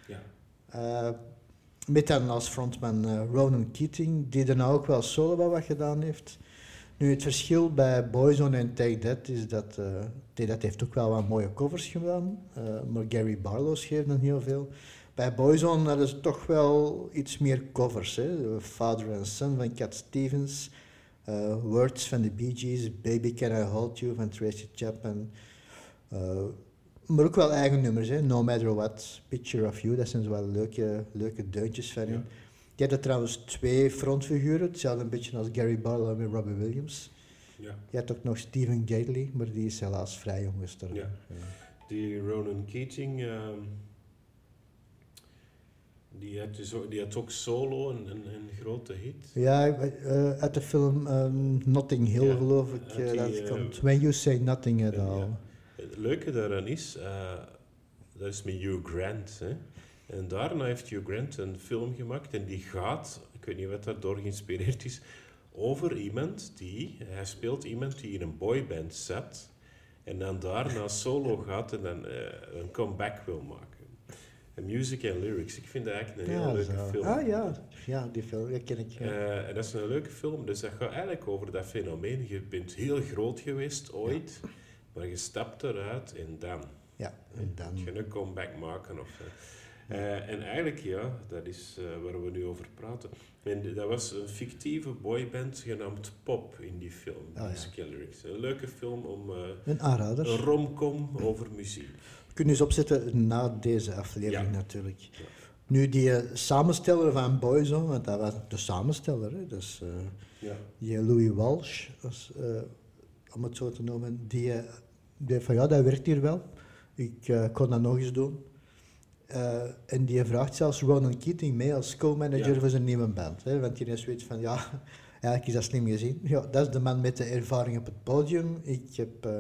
Ja. Met dan als frontman Ronan Keating, die daarna ook wel solo wat gedaan heeft. Nu, het verschil bij Boyzone en Take That is dat eh Take That heeft ook wel wat mooie covers gedaan, eh, maar Gary Barlow schreef dan heel veel. Bij Boyzone hadden ze toch wel iets meer covers. Hè? Father and Son van Cat Stevens, eh, Words van de Bee Gees, Baby Can I Hold You van Tracy Chapman. maar ook wel eigen nummers, hè? No Matter What, Picture of You, dat zijn wel leuke, leuke deuntjes van. Ja. Die hadden trouwens twee frontfiguren, hetzelfde een beetje als Gary Barlow en Robbie Williams. Ja. Je had ook nog Stephen Gately, maar die is helaas vrij jong gestorven. Ja. Die Ronan Keating, ehm, die, had dus ook, die had ook solo een, een, een grote hit. Ja, eh, uit de film ehm, Notting Hill Ja, geloof ik eh, die, dat eh, komt. When You Say Nothing at. All. Het leuke daaraan is, dat is met Hugh Grant. Hè. En daarna heeft Hugh Grant een film gemaakt en die gaat, ik weet niet wat daardoor geïnspireerd is, over iemand die, hij speelt iemand die in een boyband zat en dan daarna solo gaat en dan eh, een comeback wil maken. En music en lyrics, ik vind dat eigenlijk een heel leuke zo. film. Ah ja, ja die film, dat ken ik. Ja. Eh, en dat is een leuke film, dus dat gaat eigenlijk over dat fenomeen. Je bent heel groot geweest ooit, maar je stapt eruit en dan. ja, en dan. Je een comeback maken of. Eh, en eigenlijk, ja, dat is eh, waar we nu over praten. En dat was een fictieve boyband genaamd Pop in die film, Ah, ja. Een leuke film om eh, Een aanrader. een romcom over muziek. Kunnen eens opzetten na deze aflevering Ja. natuurlijk. Ja. Nu, die samensteller van Boyzone, want dat was de samensteller, hè, dus Ja. die Louis Walsh, als, om het zo te noemen, die, die van ja, dat werkt hier wel. Ik kon dat nog eens doen. Eh, en die vraagt zelfs Ronan Keating mee als co-manager Ja. voor zijn nieuwe band. Hè, want die is zoiets van, ja, Eigenlijk is dat slim gezien. Ja, dat is de man met de ervaring op het podium. Ik heb eh,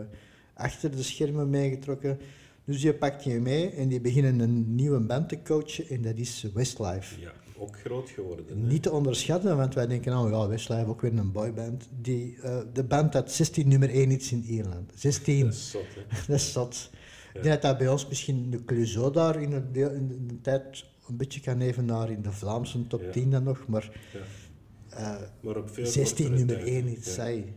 achter de schermen meegetrokken. Dus die pakt je mee en die beginnen een nieuwe band te coachen en dat is Westlife. Ja, ook groot geworden. hè? Niet te onderschatten, want wij denken, oh ja, Westlife, ook weer een boyband. Die, eh, de band had 16 nummer 1 iets in Ierland. 16, Dat is zot, hè? dat is zot. Ik denk dat dat bij ons misschien de Clouseau daar in de, deel- in de tijd een beetje kan evenaren in de Vlaamse top Ja. 10 dan nog, maar eh, Maar op veel 16 kortere nummer tijd, 1 iets saai.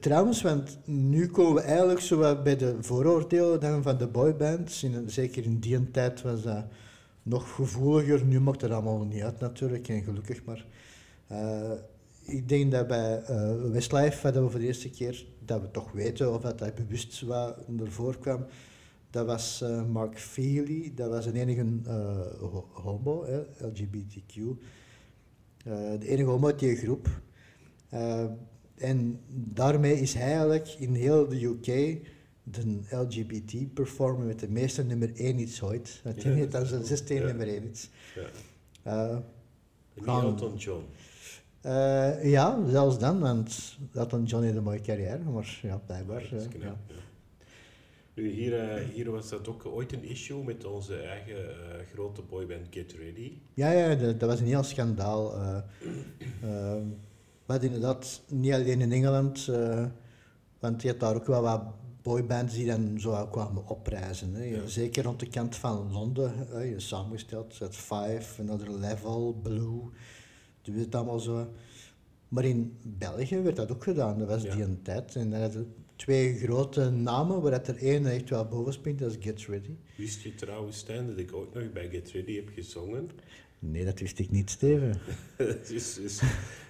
trouwens, want nu komen we eigenlijk zo bij de vooroordelen dan van de boybands. In, zeker in die tijd was dat nog gevoeliger. Nu maakt het allemaal niet uit natuurlijk, en gelukkig maar. Eh, ik denk dat bij eh, Westlife hadden we voor de eerste keer dat we toch weten of dat hij bewust wat ervoor kwam. Dat was eh, Mark Feely, dat was een enige eh, ho- homo, LGBTQ. De enige homo uit die groep. En daarmee is hij eigenlijk in heel de UK de LGBT-performer met de meeste nummer 1 iets ooit. Dat Ja, dat dan is zijn cool. 16 Ja. nummer 1 iets. Ja. Elton John. Eh, ja, zelfs dan, want Elton John heeft een mooie carrière, maar ja, blijkbaar. Dat is eh, knap, ja. ja. Nu, hier, eh, hier was dat ook ooit een issue met onze eigen grote boyband Get Ready. Ja, ja dat, dat was een heel schandaal. hadden inderdaad niet alleen in Engeland, want je had daar ook wel wat boybands die dan zo wat kwamen oprijzen. Hè. Ja. Zeker rond de kant van Londen, hè, je samengesteld, het Five, Another Level, Blue, doe het allemaal zo. Maar in België werd dat ook gedaan, dat was Ja. die een tijd. En dan hadden twee grote namen, waar dat er één echt wel boven springt, dat is Get Ready. Wist je trouwens, Stijn, dat ik ook nog bij Get Ready heb gezongen? Nee, dat wist ik niet, Steven. Het is, is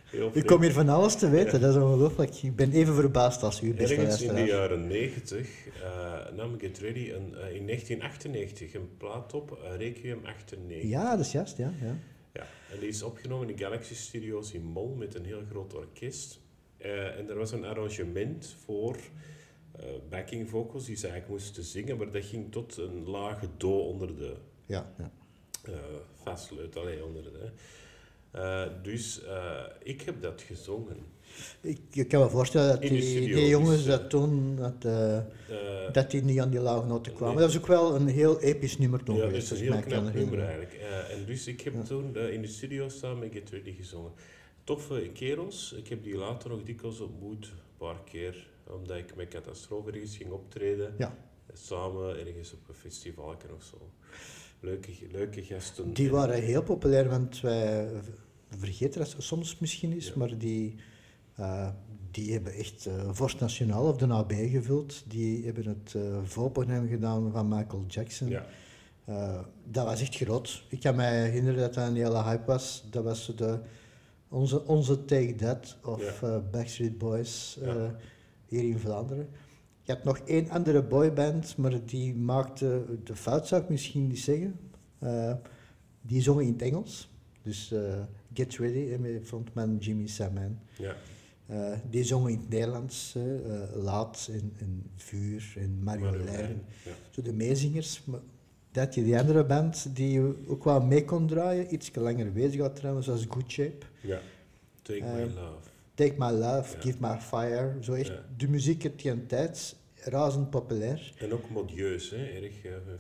heel Ik kom hier van alles te weten, dat is ongelooflijk. Ik ben even verbaasd als u, beste Ergens in de jaren 90 eh, nam Get Ready een, eh, in 1998 een plaat op, eh, Requiem 98. Ja, dat is juist, ja. ja. En die is opgenomen in Galaxy Studios in Mol met een heel groot orkest. Eh, en er was een arrangement voor eh, backing vocals die ze eigenlijk moesten zingen, maar dat ging tot een lage do onder de ja, ja. eh vastleut, allee, onder de... Dus ik heb dat gezongen. Ik, ik kan me voorstellen dat die, studio, die jongens dus, dat eh, toen, dat, eh, Eh, dat die niet aan die lage noten kwamen. Nee. Dat is ook wel een heel episch nummer toen ja, dat is een als heel knap nummer eigenlijk. Eh, en dus ik heb Ja. toen eh, in de studio samen met Get Ready gezongen. Toffe kerels. Ik heb die later nog dikwijls ontmoet, een paar keer, omdat ik met Catastrofe ergens ging optreden. Ja. Samen ergens op een festival of zo. Leuke, leuke gasten. Die En- waren heel populair, want wij vergeten dat soms misschien is, Ja. maar die, eh, die hebben echt Vorst Nationaal of de AB gevuld. Die hebben het uh, voorprogramma gedaan van Michael Jackson. Ja, dat was echt groot. Ik kan me herinneren dat dat een hele hype was. Dat was de, onze, onze Take That of Ja. Backstreet Boys Ja. hier in Vlaanderen. Je had nog één andere boyband, maar die maakte de fout, zou ik misschien niet zeggen. Die zongen in het Engels. Dus Get Ready met frontman Jimmy Saman. ja. Eh, die zongen in het Nederlands, eh, Laat en, en Vuur en Marjolein. Ja. Zo de meezingers. Maar dat je die andere band die ook wel mee kon draaien, iets langer bezig had trouwens, was Good Shape. ja. Take My Eh, Love. Take My Love, Ja. Give My Fire. Zo echt Ja. de muziek uit die tijd, razend populair. En ook modieus, hè? erg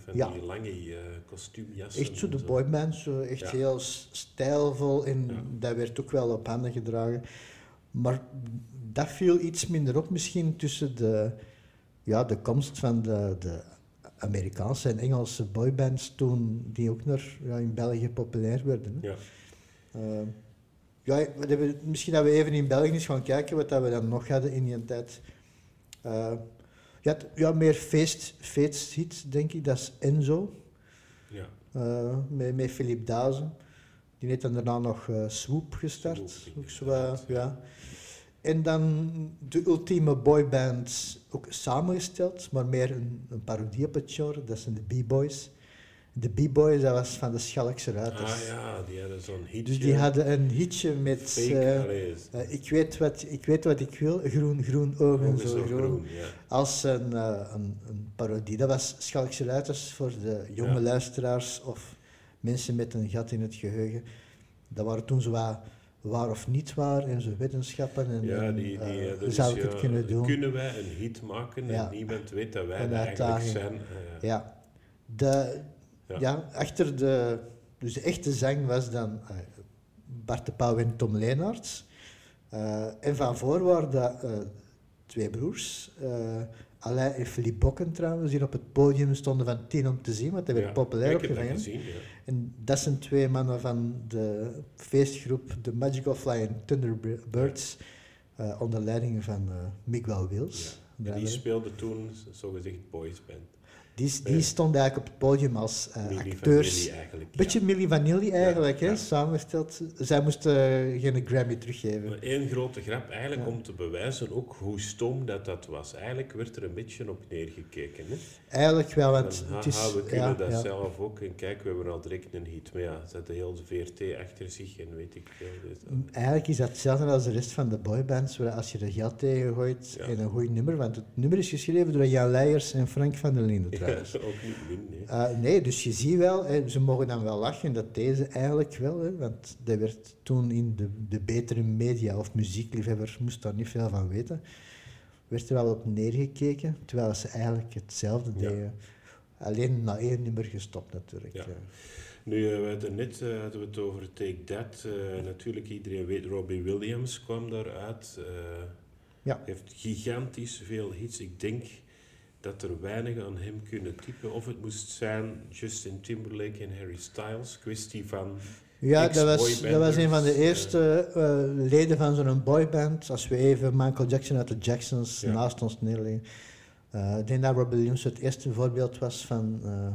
van Ja. die lange eh, kostuumjassen. Echt zo de boybands, zo echt heel stijlvol en dat werd ook wel op handen gedragen. Maar dat viel iets minder op misschien tussen de, ja, de komst van de, de Amerikaanse en Engelse boybands toen die ook naar, ja, in België populair werden. Hè. Ja. Eh, ja, we misschien dat we even in België eens gaan kijken wat dat we dan nog hadden in die tijd. Eh, je had ja, meer feest, feesthits, denk ik. Dat is Enzo, Ja. eh, met, met Philip Dazen. Die heeft dan daarna nog eh, Swoop gestart. Swoop, zo, ja. En dan de ultieme boyband, ook samengesteld, maar meer een, een parodie op het genre. Dat zijn de B-Boys. De B-Boys, dat was van de Schalkse Ruiters. Ah ja, die hadden zo'n hitje. Dus die hadden een hitje met... Fake, eh, eh, ik, weet wat, ik weet wat ik wil, groen, groen, ogen, ogen zo groen. groen. Ja. Als een, een, een parodie. Dat was Schalkse Ruiters voor de jonge Ja. luisteraars of mensen met een gat in het geheugen. Dat waren toen zo wat waar of niet waar en zo wetenschappen. En, Ja, die, die, eh, eh, dat hoe is, zou ik ja, het kunnen doen? Kunnen wij een hit maken Ja. en niemand weet dat wij eigenlijk uitdaging. zijn? Eh, Ja. De, Ja. ja. achter de... Dus de echte zang was dan eh, Bart de Pauw en Tom Leenaerts. Eh, en van voor waren dat eh, twee broers. Alain en Philippe Bokken trouwens, die op het podium stonden van tien om te zien, want dat werd ja. populair gezien, ja. En dat zijn twee mannen van de feestgroep The Magical Flying Thunderbirds, eh, onder leiding van eh, Miguel Wils. En die speelde toen zogezegd boysband. Die, die stond eigenlijk op het podium als eh, Milli acteurs. Ja. Beetje Milli Vanilli eigenlijk, Ja, hè, ja. samengesteld. Zij moesten eh, geen Grammy teruggeven. Maar één grote grap, eigenlijk Ja. om te bewijzen ook hoe stom dat dat was. Eigenlijk werd er een beetje op neergekeken. Hè? Eigenlijk wel, want het is... we kunnen ja, dat ja. zelf ook. En kijk, we hebben al direct een hit. Maar ja, ze hadden heel de VRT achter zich en weet ik veel. Dus Eigenlijk is dat hetzelfde als de rest van de boybands, waar als je er geld tegen gooit Ja. en een goed nummer, want het nummer is geschreven door Jan Leijers en Frank van der Linden Ja, ook niet min, nee. Eh, nee, dus je ziet wel, hè, ze mogen dan wel lachen dat deze eigenlijk wel, hè, want dat werd toen in de, de betere media of muziekliefhebber moest daar niet veel van weten, werd er wel op neergekeken, terwijl ze eigenlijk hetzelfde Ja. deden. Alleen na één nummer gestopt natuurlijk. Ja. ja. Nu, eh, we hadden net eh, hadden we het over Take That. Eh, natuurlijk, iedereen weet, Robbie Williams kwam daaruit. eh Ja. heeft gigantisch veel hits. Ik denk dat er weinig aan hem kunnen typen. Of het moest zijn Justin Timberlake en Harry Styles. Kwestie van... Ja, dat was, dat was een van de eerste eh, leden van zo'n boyband. Als we even Michael Jackson uit de Jacksons Ja. naast ons neerleggen. Eh, ik denk dat Robbie Williams het eerste voorbeeld was van eh,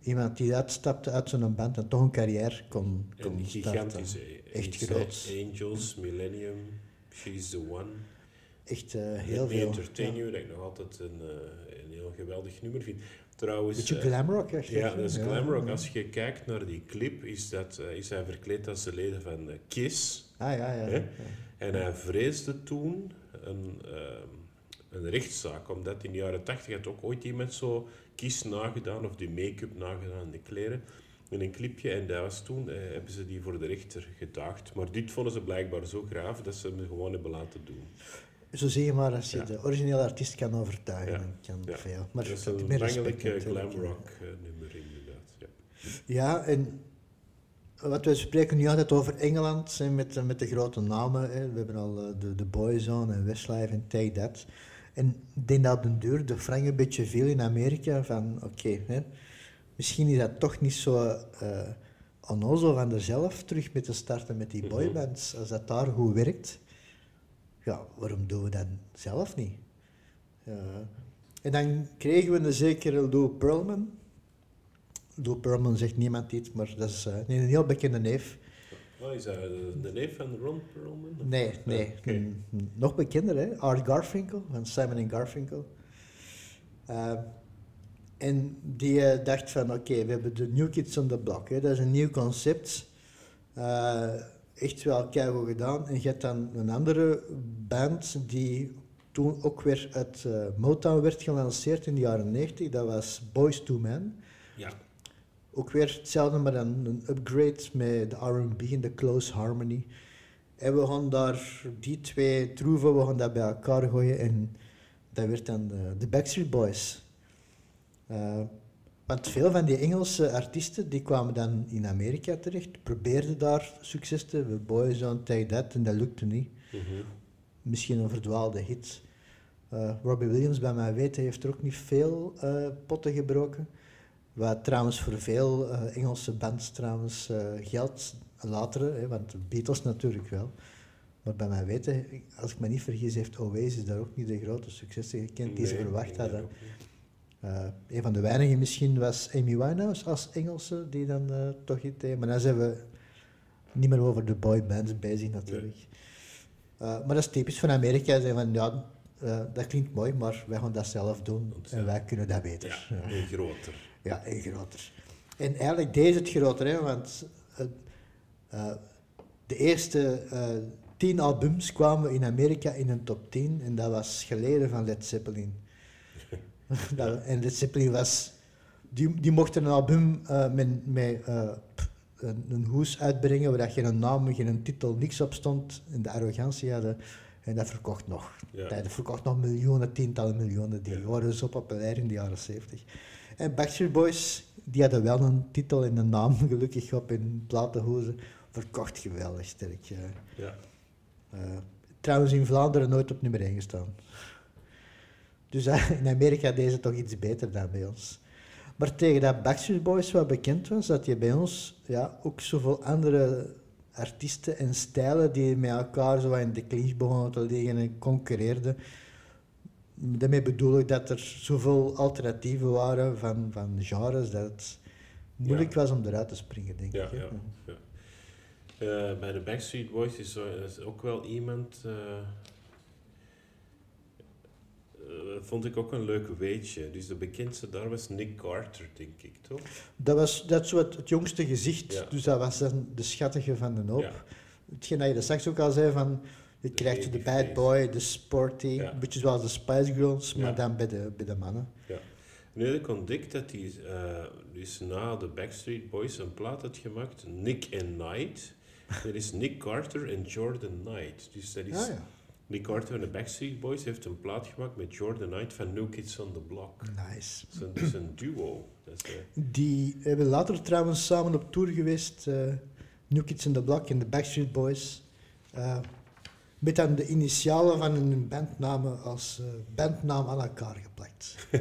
iemand die uitstapte uit zo'n band en toch een carrière kon, kon En gigantische Echt groot. Angels, Millennium, She's the One. Echt heel veel. Entertain ja. You, dat ik nog altijd een, een heel geweldig nummer vind. Trouwens... Beetje eh, glamrock echt. Ja, dat is glamrock. ja. Als je kijkt naar die clip, is, dat, eh, is hij verkleed als de leden van eh, Kiss. Ah ja, ja. Ja. En hij vreesde toen een, ehm, een rechtszaak, omdat in de jaren tachtig had ook ooit iemand zo Kiss nagedaan, of die make-up nagedaan, de kleren, in een clipje. En dat was toen, eh, hebben ze die voor de rechter gedaagd. Maar dit vonden ze blijkbaar zo graaf, dat ze hem gewoon hebben laten doen. Zo zie je maar als je Ja. de originele artiest kan overtuigen. Ja. Kan Ja. veel. Maar dat is een bangelijk eh, glamrock eh, nummer, inderdaad. Ja. Ja, en wat we spreken nu altijd over Engeland en met, met de grote namen. Hè. We hebben al eh, de, de Boyzone en Westlife en Take That. En ik denk dat op den duur de frank een beetje veel in Amerika van oké, hè, misschien is dat toch niet zo eh onnozel van er zelf terug mee te starten met die Mhm. boybands. Als dat daar goed werkt, ja, waarom doen we dat zelf niet? Ja. En dan kregen we een zekere Lou Pearlman. Lou Pearlman zegt niemand iets, maar dat is eh, een heel bekende neef. Oh, is dat de, de neef van Ron Perlman? Nee, nee. N- n- nog bekender, hè? Art Garfinkel, van Simon en Garfinkel. Eh, en die eh, dacht van, oké, we hebben de New Kids on the Block. Hè? Dat is een nieuw concept. Eh, echt wel keigoed gedaan. En je hebt dan een andere band die toen ook weer uit eh, Motown werd gelanceerd in de jaren 90. Dat was Boys to Men. Ja. Ook weer hetzelfde, maar dan een upgrade met de R&B en de close harmony. En we gaan daar die twee troeven, we gaan dat bij elkaar gooien en dat werd dan de, de Backstreet Boys. Eh, want veel van die Engelse artiesten die kwamen dan in Amerika terecht, probeerden daar succes te hebben, Boyzone, Take That, en dat lukte niet. Mhm. Misschien een verdwaalde hit. Eh, Robbie Williams, bij mij weten, heeft er ook niet veel eh, potten gebroken. Wat trouwens voor veel eh, Engelse bands trouwens geldt, latere, hè, want de Beatles natuurlijk wel. Maar bij mij weten, als ik me niet vergis, heeft Oasis daar ook niet de grote successen gekend die ze verwacht hadden. Een van de weinigen misschien was Amy Winehouse als Engelse, die dan eh, toch iets deed. Maar dan zijn we niet meer over de boybands bezig natuurlijk. Eh, maar dat is typisch van Amerika. Zijn van, ja, eh, dat klinkt mooi, maar wij gaan dat zelf doen Want, en ja. wij kunnen dat beter. Ja, en groter. Ja, en groter. En eigenlijk deze het groter, hè, want eh, eh, de eerste eh, tien albums kwamen in Amerika in een top 10 en dat was geleden van Led Zeppelin. Dat, en Led Zeppelin was, die, die mochten een album eh, met, met eh, een, een hoes uitbrengen waar geen naam, geen titel, niks op stond. En de arrogantie hadden. En dat verkocht nog. Ja. Dat verkocht nog miljoenen, tientallen miljoenen. Die Ja. waren zo populair in de jaren 70. En Backstreet Boys, die hadden wel een titel en een naam gelukkig op in platenhoezen. Verkocht geweldig sterk. ja. Ja. Eh, trouwens in Vlaanderen nooit op nummer 1 gestaan. Dus eh, in Amerika deden ze toch iets beter dan bij ons. Maar tegen dat Backstreet Boys wat bekend was, dat je bij ons ja, ook zoveel andere artiesten en stijlen die met elkaar zo in de clinch begonnen te liggen en concurreerden. Daarmee bedoel ik dat er zoveel alternatieven waren van, van genres dat het moeilijk was om eruit te springen, denk Ja, ik. ja, ja. Eh, bij de Backstreet Boys is, is ook wel iemand. eh, eh, vond ik ook een leuk weetje. Dus de bekendste daar was Nick Carter, denk ik, toch? Dat was dat is het, het jongste gezicht, Ja. dus dat was dan de schattige van de hoop. Ja. Hetgeen dat je er straks ook al zei van, je De krijgt de bad boy, de sporty, Ja. een beetje zoals de Spice Girls, maar Ja. dan bij de, bij de mannen. Nu heb ik ontdekt dat hij eh, dus na de Backstreet Boys een plaat had gemaakt, Nick and Knight. Er is Nick Carter en Jordan Knight. Dus dat is Ah, ja. Nick Carter en de Backstreet Boys heeft een plaat gemaakt met Jordan Knight van New Kids on the Block. Nice. Dat is een, dat is een duo. Dat is, eh, Die hebben later trouwens samen op tour geweest, eh New Kids in the Block en de Backstreet Boys. Eh, met dan de initialen van hun bandnamen als bandnaam aan elkaar geplakt.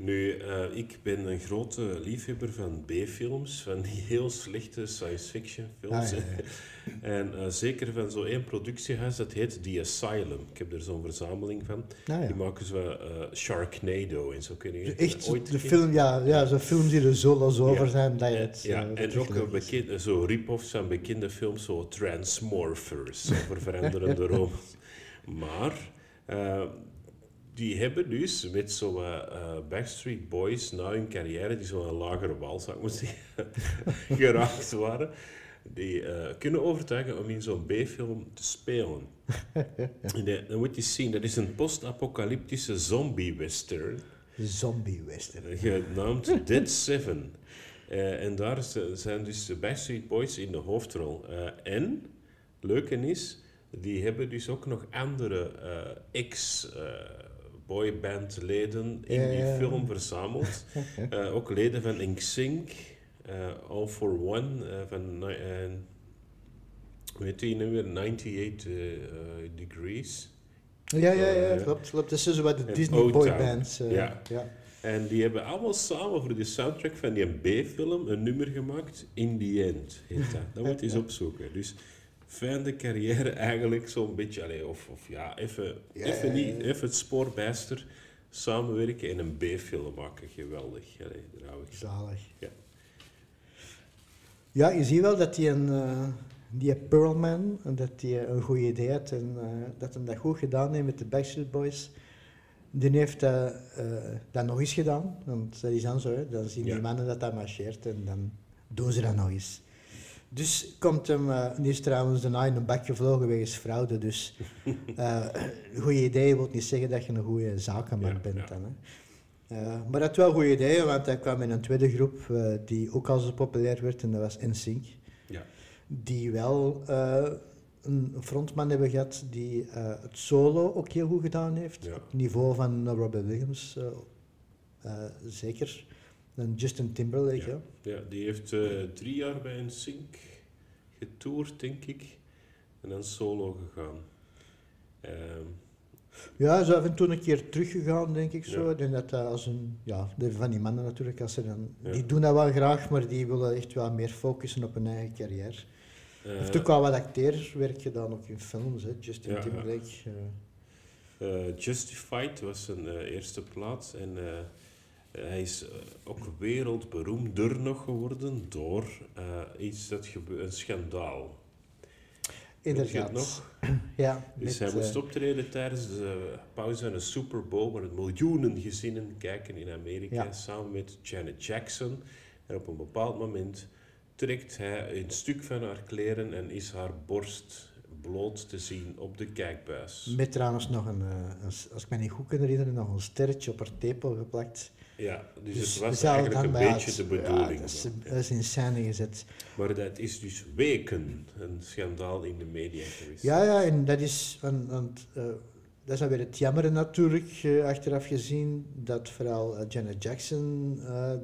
Nu, eh, ik ben een grote liefhebber van B-films, van die heel slechte science fiction films. Ah, ja, ja. En eh, zeker van zo'n één productiehuis, dat heet The Asylum. Ik heb er zo'n verzameling van. Ja. Die maken zo eh, Sharknado en zo kun je Echt, ooit de film, ja, ja zo'n films die er zo los over Ja. zijn dat je En- het... ja, eh, en dat ook een bekend, zo rip-offs van bekende films, zo Transmorphers, over veranderende robots. Maar die hebben dus met zo'n eh, eh, Backstreet Boys na hun carrière, die zo'n lagere wal, zou ik maar zeggen, geraakt waren, die eh, kunnen overtuigen om in zo'n B-film te spelen. En, eh, dan moet je zien, dat is een post-apocalyptische zombie-western. Zombie western. genaamd Dead Seven. En daar zijn dus de Backstreet Boys in de hoofdrol. En, leuke is, die hebben dus ook nog andere eh, ex-boybandleden in Ja, die ja. film verzameld. Eh, ook leden van NSYNC, eh All for One, eh, van... hoe heet die nu weer? 98 eh, eh, Degrees. Ja, ja, ja, klopt, klopt. Dat is zo wat de Disney boybands. Ja. ja. En die hebben allemaal samen voor de soundtrack van die B-film een nummer gemaakt. In the End heet dat. Dat moet je eens opzoeken. Dus fijn de carrière eigenlijk zo'n beetje. Allee, of, of ja, even, Ja, even, niet, even het spoorbijster samenwerken en een B-film maken. Geweldig. Daar hou ik. Zalig. Ja. Ja, je ziet wel dat hij een... eh, die Pearlman, en dat hij een goed idee had en eh, dat hij dat goed gedaan heeft met de Backstreet Boys. Die heeft dat, eh, dat nog eens gedaan, want dat is dan zo, hè. dan zien Ja. die mannen dat dat marcheert en dan doen ze dat nog eens. Dus komt hem, eh die is trouwens daarna in een bak gevlogen wegens fraude, dus eh een goed idee wil niet zeggen dat je een goede zakenman Ja, bent ja. dan. Hè. Eh, maar dat wel goede ideeën, want hij kwam in een tweede groep eh, die ook al zo populair werd en dat was NSYNC. Ja. Die wel eh, een frontman hebben gehad die eh, het solo ook heel goed gedaan heeft. Ja. Op het niveau van eh, Robert Williams, eh, eh, zeker. En Justin Timberlake, ja. Ja, die heeft eh, drie jaar bij een Sync getoerd, denk ik. En dan solo gegaan. Ehm, Ja, zo af en toe een keer teruggegaan, denk ik zo. Ja. Ik denk dat dat als een, ja, de- van die mannen natuurlijk, als ze dan, Ja. die doen dat wel graag, maar die willen echt wel meer focussen op hun eigen carrière. Hij eh, heeft ook wel wat acteerwerk gedaan, ook in films, hè. Justin Ja. Timberlake. eh. Eh, Justified was zijn eh, eerste plaats en eh, hij is eh, ook wereldberoemder nog geworden door eh, iets dat een schandaal. Inderdaad. nog? Ja, Dus hij moest eh, optreden tijdens de pauze van een Super Bowl, waar miljoenen gezinnen kijken in Amerika, Ja. samen met Janet Jackson. En op een bepaald moment trekt hij een stuk van haar kleren en is haar borst bloot te zien op de kijkbuis. Met trouwens nog een, een als ik me niet goed kan herinneren, nog een sterretje op haar tepel geplakt. Ja, dus, Dus het was eigenlijk een beetje de bedoeling. Ja, dat, is, dat is in scène gezet. Maar dat is dus weken een schandaal in de media geweest. Ja, ja, en dat is, want, want, eh, dat is dan weer het jammeren natuurlijk, eh, achteraf gezien, dat vooral eh, Janet Jackson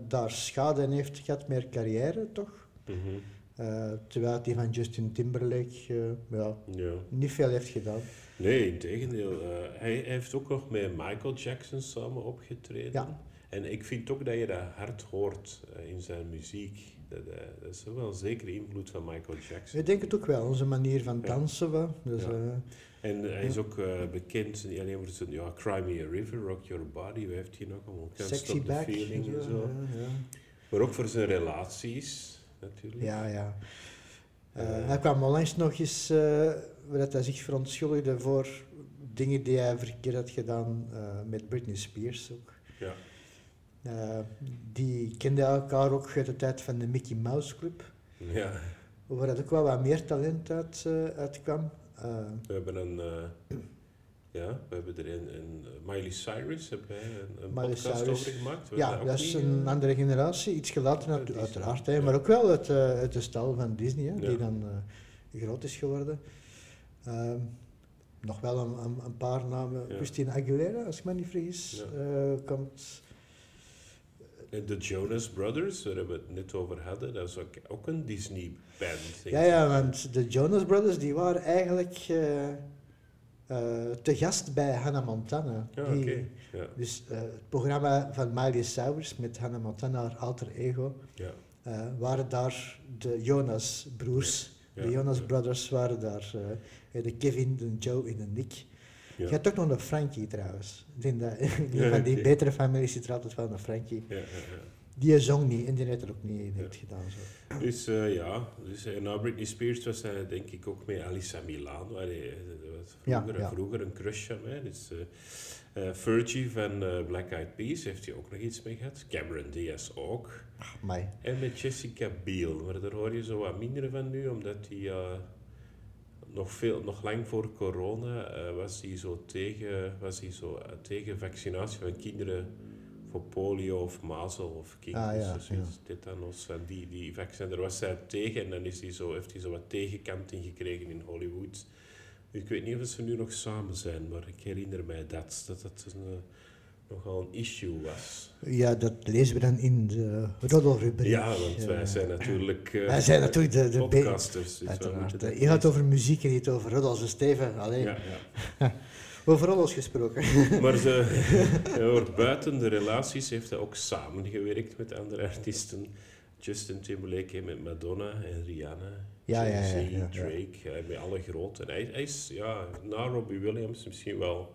daar schade aan heeft gehad met haar carrière, toch? Mhm, terwijl die van Justin Timberlake ja, ja. niet veel heeft gedaan. Nee, in tegendeel. hij, hij heeft ook nog met Michael Jackson samen opgetreden. Ja. En ik vind ook dat je dat hard hoort eh, in zijn muziek. Dat, eh, dat is wel een zekere invloed van Michael Jackson. Ik denk het ook wel, onze manier van dansen. Dus, Ja. eh, En hij is ook eh, bekend, niet alleen voor zijn ja, Cry Me a River, Rock Your Body, hoe heeft hij nog allemaal? Can't sexy back. Feeling en zo. Maar ook voor zijn relaties, natuurlijk. Ja, ja. Hij kwam onlangs nog eens, dat hij zich verontschuldigde voor dingen die hij verkeerd had gedaan met Britney Spears ook. Ja. Eh, die kenden elkaar ook uit de tijd van de Mickey Mouse Club, ja. waar dat ook wel wat meer talent uit, eh, uitkwam. Eh, We hebben een... ja, we hebben er een, een Miley Cyrus, wij een, een podcast Cyrus. over gemaakt. We ja, dat is een andere generatie, iets gelaten uit Disney, uiteraard, hè, ja. maar ook wel uit, uit de stal van Disney, hè, Ja. die dan groot is geworden. Ehm, nog wel een, een, een paar namen. Ja. Christina Aguilera, als ik me niet vergis, komt. En de Jonas Brothers, waar we het net over hadden, dat is ook, ook een Disney-band. Ja, ja, want de Jonas Brothers die waren eigenlijk eh, eh, te gast bij Hannah Montana. Ja, Die- oké. Ja, Dus eh, het programma van Miley Cyrus met Hannah Montana, haar alter ego, ja, eh, waren daar de Jonas broers. ja, de Jonas. Brothers waren daar. eh, de Kevin, de Joe en de Nick. Ja. Je hebt ook nog een Frankie trouwens. Ik denk dat een Ja, van die betere families zit er altijd wel een Frankie. Die zong niet en die heeft er ook niet in heeft gedaan. Zo. Dus eh, ja, dus, en na Britney Spears was hij denk ik ook met Alissa eh, was Ja, vroeger, vroeger een crush van mij. Dus, eh eh, Fergie van eh, Black Eyed Peas heeft hij ook nog iets mee gehad. Cameron Diaz ook. En met Jessica Biel, maar daar hoor je zo wat minder van nu, omdat die eh, nog, veel, nog lang voor corona eh, was hij zo, tegen, was hij zo eh, tegen vaccinatie van kinderen voor polio of mazel of kinderen, Ah, ja, tetanos, van die, die vaccin. Daar was zij tegen en dan is hij zo, heeft hij zo wat tegenkanting gekregen in Hollywood. Ik weet niet of ze nu nog samen zijn, maar ik herinner mij dat, dat dat een, nogal een issue was. Ja, dat lezen we dan in de roddelrubriek. Ja, want Eh, wij zijn natuurlijk... eh, wij zijn natuurlijk de, de podcasters. Dus Uiteraard. eh, Je gaat over muziek en niet over roddels. Dus Steven, alleen Ja, ja. over roddels gesproken. Maar ze, ja, hoor, buiten de relaties heeft hij ook samengewerkt met andere artiesten. Justin Timberlake met Madonna en Rihanna. Ja, ja, ja, Jay-Z, ja, ja. Drake, met alle grote. En hij, hij is ja, na Robbie Williams misschien wel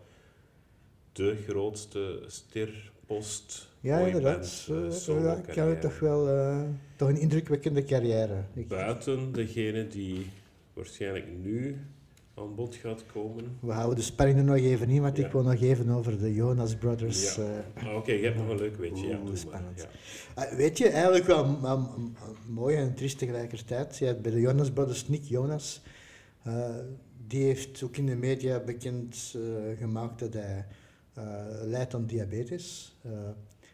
de grootste ster post Ja, inderdaad. eh, Eh, ja, solo-carrière. ik het toch wel eh, toch een indrukwekkende carrière. Buiten degene die waarschijnlijk nu aan bod gaat komen. we houden de spanning er nog even in, want Ja. ik wil nog even over de Jonas Brothers. Ja. eh, Ah, Oké, je hebt nog een leuk weetje. Ja, spannend. Ja. Weet je, eigenlijk wel m- mooi en triest tegelijkertijd. Je hebt bij de Jonas Brothers Nick Jonas. eh, die heeft ook in de media bekend eh, gemaakt dat hij eh, lijdt aan diabetes. Eh,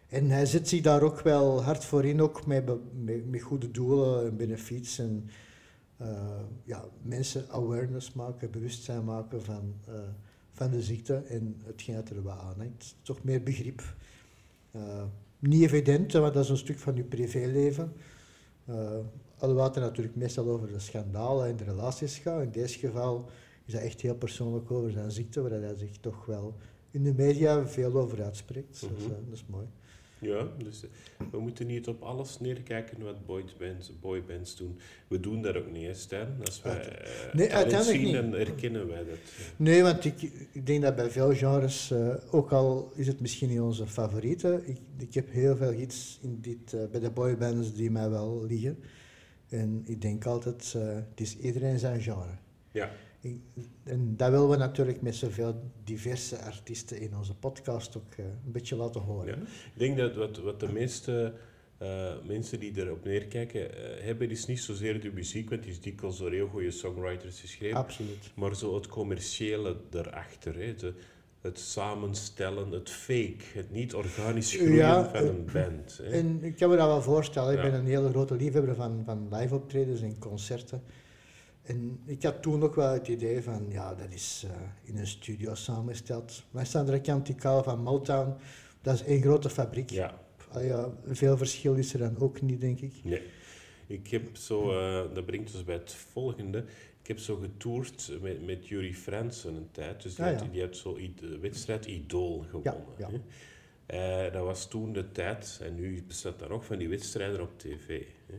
en hij zet zich daar ook wel hard voor in, ook met, met, goede doelen en benefiets. En eh, ja, mensen awareness maken, bewustzijn maken van, van de ziekte en hetgeen dat er aan hangt. Toch meer begrip. Niet evident, want dat is een stuk van je privéleven. Alhoewel het natuurlijk meestal over de schandalen en de relaties gaat. In deze geval is dat echt heel persoonlijk over zijn ziekte, waar hij zich toch wel in de media veel over uitspreekt. dat, is, Mhm. eh, dat is mooi. Ja, dus eh, we moeten niet op alles neerkijken wat boybands, boybands doen. We doen dat ook niet, Stijn. Als wij Uit- eh, Nee, uiteindelijk zien, niet. dan herkennen wij dat. Nee, want ik, ik denk dat bij veel genres, ook al is het misschien niet onze favoriete, ik, ik heb heel veel hits in dit, bij de boybands die mij wel liggen. En ik denk altijd, het is iedereen zijn genre. Ja, Ik- En dat willen we natuurlijk met zoveel diverse artiesten in onze podcast ook eh, een beetje laten horen. Ja. ik denk dat wat, wat de meeste eh, mensen die erop neerkijken eh, hebben, is niet zozeer de muziek, want die is dikwijls door heel goede songwriters geschreven. Absoluut. Maar zo het commerciële erachter. Hè. De, het samenstellen, het fake, het niet organisch groeien Ja, van een band. Hè. En ik kan me dat wel voorstellen. Ik ben een hele grote liefhebber van, van live optredens en concerten. En ik had toen ook wel het idee van, ja, dat is eh, in een studio samengesteld. Maar aan de kant, die van Motown, dat is één grote fabriek. Ja, Ah ja, veel verschil is er dan ook niet, denk ik. nee. Ik heb zo, eh, dat brengt ons bij het volgende. Ik heb zo getoerd met, met Jury Fransen een tijd. Dus die, Ah, had, die had zo de wedstrijd Idol gewonnen. ja. hè. Eh, dat was toen de tijd, en nu bestaat dat nog, van die wedstrijden op tv. Hè.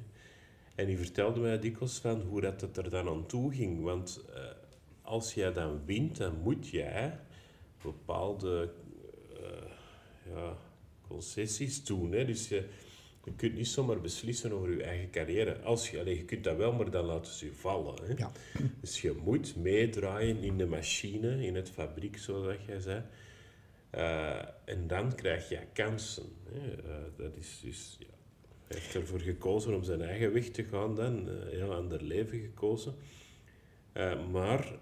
En die vertelde mij dikwijls van hoe dat het er dan aan toe ging. Want eh, als jij dan wint, dan moet jij bepaalde eh, ja, concessies doen. Hè. Dus je, je kunt niet zomaar beslissen over je eigen carrière. Als je, je kunt dat wel, maar dan laten ze je vallen. Hè. Ja. Dus je moet meedraaien in de machine, in het fabriek, zoals jij zei. Eh, en dan krijg je kansen. Hè. Dat is dus, ja, hij heeft ervoor gekozen om zijn eigen weg te gaan dan. eh, heel ander leven gekozen. Eh, maar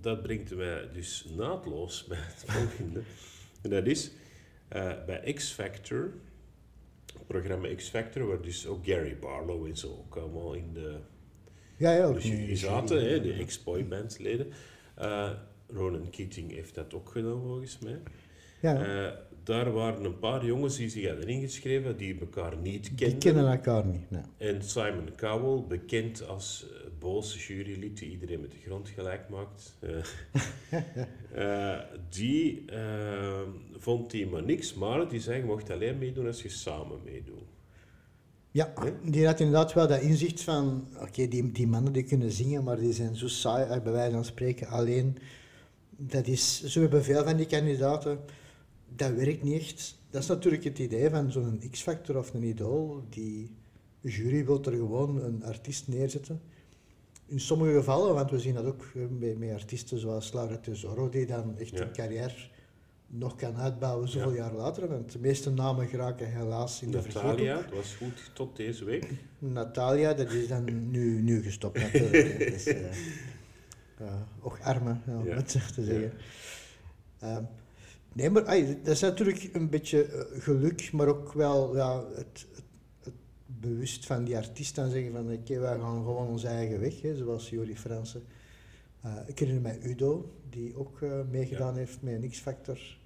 dat brengt mij dus naadloos bij het volgende. En dat is eh, bij X Factor, het programma X Factor, waar dus ook Gary Barlow en zo ook allemaal in de Ja, ja, ook dus zaten, hè, de ex-boybandleden. Eh Ronan Keating heeft dat ook gedaan, volgens mij. Ja, Eh, daar waren een paar jongens die zich hadden ingeschreven, die elkaar niet die kenden. kennen elkaar niet. Nee. En Simon Cowell, bekend als uh, boze jurylid die iedereen met de grond gelijk maakt, eh, eh, die eh, vond die maar niks, maar die zei, je mocht alleen meedoen als je samen meedoet. Ja, die had inderdaad wel dat inzicht van, oké, die, die mannen die kunnen zingen, maar die zijn zo saai, eh, bij wijze van spreken, alleen. Dat is, zo hebben veel van die kandidaten, dat werkt niet echt. Dat is natuurlijk het idee van zo'n X-Factor of een idool, die jury wil er gewoon een artiest neerzetten. In sommige gevallen, want we zien dat ook eh, met, met artiesten zoals Laura Tesoro, die dan echt Ja. een carrière nog kan uitbouwen zoveel Ja. jaar later. Want de meeste namen geraken helaas in de vergeethoek. Natalia, dat was goed tot deze week. Natalia, dat is dan nu, nu gestopt natuurlijk. hè. Dus, eh, ja, och arme, om Ja. het zo te zeggen. Nee, maar dat is natuurlijk een beetje eh, geluk, maar ook wel ja, het, het, het bewust van die artiest dan zeggen van oké, wij gaan gewoon onze eigen weg, hè, zoals Jori Fransen. Eh, ik herinner mij Udo, die ook eh, meegedaan heeft met een X-Factor.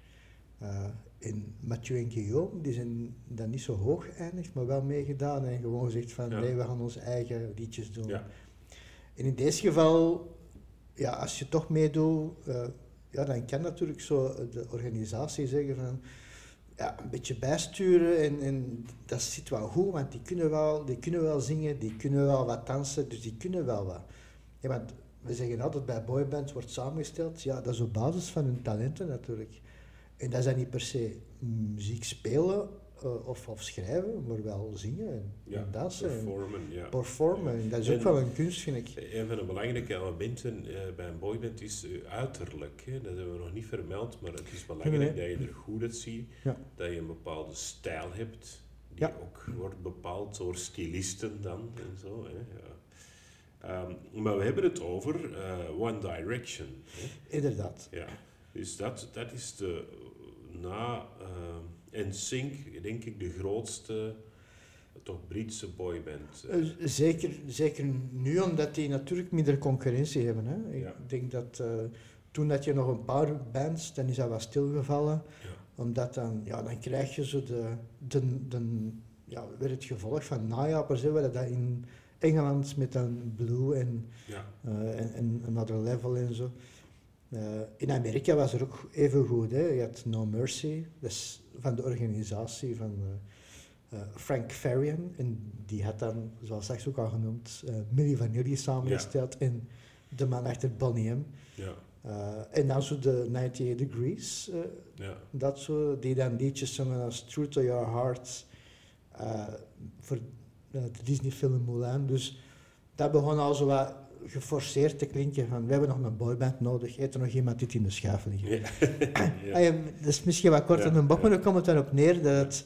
Eh, en Mathieu en Guillaume, die zijn dan niet zo hoog geëindigd, maar wel meegedaan en gewoon gezegd van Ja. nee, we gaan onze eigen liedjes doen. Ja. En in deze geval, ja, als je toch meedoet, ja, dan kan natuurlijk zo de organisatie zeggen van ja, een beetje bijsturen en, en dat zit wel goed, want die kunnen, wel, die kunnen wel zingen, die kunnen wel wat dansen, dus die kunnen wel wat. Ja, want we zeggen altijd bij boybands wordt samengesteld, ja, dat is op basis van hun talenten natuurlijk. En dat is niet per se muziek spelen eh, of, of schrijven, maar wel zingen en, Ja, en dansen en performen, ja. performen. En dat is ook En- wel een kunst, vind ik. Een van de belangrijke elementen eh, bij een boyband is eh, uiterlijk. Hè. Dat hebben we nog niet vermeld, maar het is belangrijk Nee, dat je er goed uitziet. Ja. Dat je een bepaalde stijl hebt, die ook wordt bepaald door stylisten dan en zo. Hè. Ja. Ehm, maar we hebben het over One Direction. Hè. Inderdaad. Ja. Dus dat, dat is de, na uh, NSYNC, denk ik, de grootste, toch Britse boyband. eh. Eh, zeker, zeker nu, omdat die natuurlijk minder concurrentie hebben. Hè. Ik denk dat eh, toen had je nog een paar bands, dan is dat wat stilgevallen. Ja. Omdat dan, ja, dan krijg je zo de, de, de ja, weer het gevolg van najapers. Hè, waar dat in Engeland met dan Blue en, ja. en, en Another Level en zo. In Amerika was er ook even goed. Hè. Je had No Mercy, is van de organisatie van eh, eh, Frank Farian. En die had dan, zoals straks ook al genoemd, eh Milli Vanilli samengesteld. En de man achter Bonnie M. Ja. En dan zo de 98 Degrees, Ja. dat zo, die dan liedjes zongen als True to Your Heart voor de Disney-film Mulan. Dus dat begon al zo wat geforceerd te klinken van we hebben nog een boyband nodig, heeft er nog iemand dit in de schuif liggen. Ja. Ah, ja, dat is misschien wat kort Ja, aan de bocht, ja. maar dan komt het erop neer dat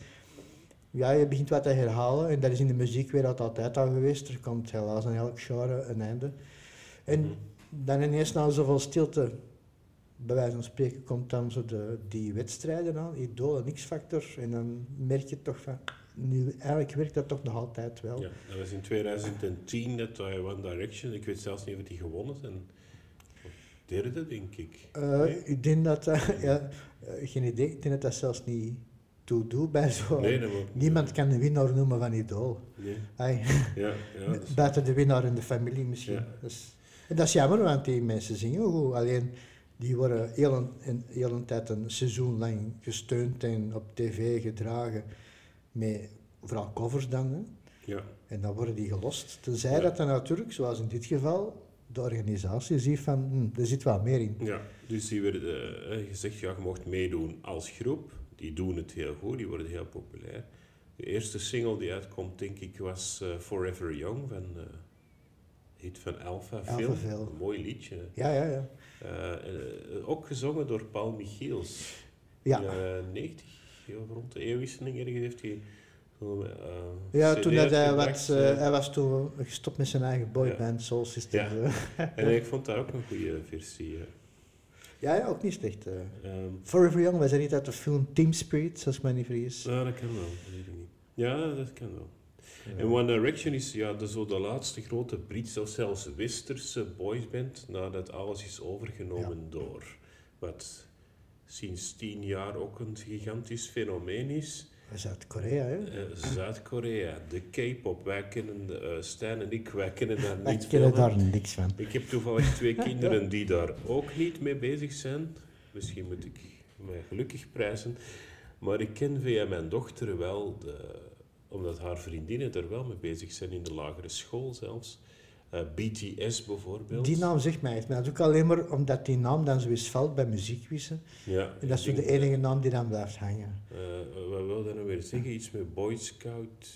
ja, je begint wat te herhalen en dat is in de muziekwereld altijd al geweest. Er komt helaas aan elk genre een einde. En Mhm. dan ineens na zoveel stilte bij wijze van spreken komt dan zo de, die wedstrijden aan, Idol en X-Factor, en dan merk je toch van, nu, eigenlijk werkt dat toch nog altijd wel. Ja, dat was in 2010 dat wij One Direction, ik weet zelfs niet of die gewonnen zijn. Derde, denk ik. Uh, Ik denk dat, uh, ja, uh, geen idee, ik denk dat dat zelfs niet toe doet bij zo. Nee, dat Niemand kan de winnaar noemen van Idol. Nee. Ja, ja, Buiten de winnaar in de familie misschien. Ja. Dus, en dat is jammer, want die mensen zingen goed. Alleen, die worden heel een, heel een tijd een seizoen lang gesteund en op tv gedragen. Met vooral covers dan. Hè. ja. En dan worden die gelost. Tenzij Ja. dat dan natuurlijk, zoals in dit geval, de organisatie ziet van, hm, er zit wat meer in. Ja, dus die werden eh, gezegd, ja, je mocht meedoen als groep. Die doen het heel goed, die worden heel populair. De eerste single die uitkomt, denk ik, was eh, Forever Young van eh hit van Alpha. Film. Een mooi liedje. Ja, ja, ja. Eh, eh, ook gezongen door Paul Michiels. Ja, In de jaren 90, rond de eeuwwisseling ergens heeft hij eh, ja toen had hij, wat, eh, eh. hij was toen gestopt met zijn eigen boyband, Soul. Ja. zo. En ik vond dat ook een goede versie. ja. ja, ja, ook niet slecht. Ehm, Forever Young, was dat niet uit de film Team Spirit, als ik me niet vergis? Ja, dat kan wel, dat weet ik niet. Ja, dat kan wel. En One Direction is ja, de, zo de laatste grote Britse of zelfs Westerse boysband nadat alles is overgenomen door wat sinds tien jaar ook een gigantisch fenomeen is. Zuid-Korea, hè? Eh, Zuid-Korea, de K-pop. Wij kennen, de, eh, Stijn en ik, wij kennen daar niet veel van. daar niks van. Ik heb toevallig twee kinderen die daar ook niet mee bezig zijn. Misschien moet ik mij gelukkig prijzen. Maar ik ken via mijn dochter wel, de, omdat haar vriendinnen er wel mee bezig zijn in de lagere school zelfs. Eh, BTS bijvoorbeeld. Die naam zegt mij maar dat is ook alleen maar omdat die naam dan zo eens valt bij muziekwissen. Ja, En dat is zo de enige naam die dan blijft hangen. eh, wat wil dat nou weer zeggen? Iets met Boy Scout.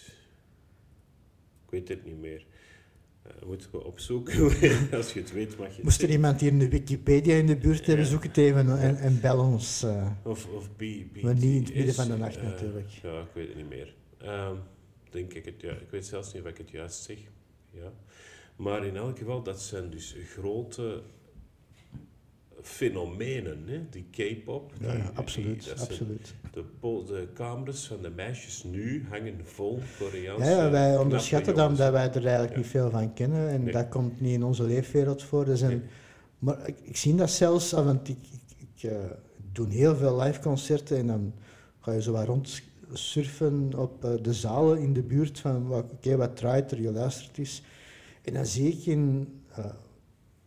Ik weet het niet meer. Moeten we opzoeken. Als je het weet mag je Moest er iemand hier in de Wikipedia in de buurt hebben, zoek het even en, en bel ons. Of, of B, BTS. Maar niet in het midden van de nacht natuurlijk. Ja, ik weet het niet meer. Ehm, denk ik het, ja. Ik weet zelfs niet of ik het juist zeg. Ja. Maar in elk geval, dat zijn dus grote fenomenen, hè? die K-pop. Ja, absoluut, absoluut. De, de kamers van de meisjes nu hangen vol Koreaanse Ja, wij onderschatten dan dat wij er eigenlijk Ja. niet veel van kennen en Nee. dat komt niet in onze leefwereld voor. Zijn, Nee. Maar ik, ik zie dat zelfs, ah, want ik, ik, ik eh, doe heel veel live concerten en dan ga je zo wat rondsurfen op eh, de zalen in de buurt van wat- oké, wat draait er, je luistert eens. En dan zie ik in, eh,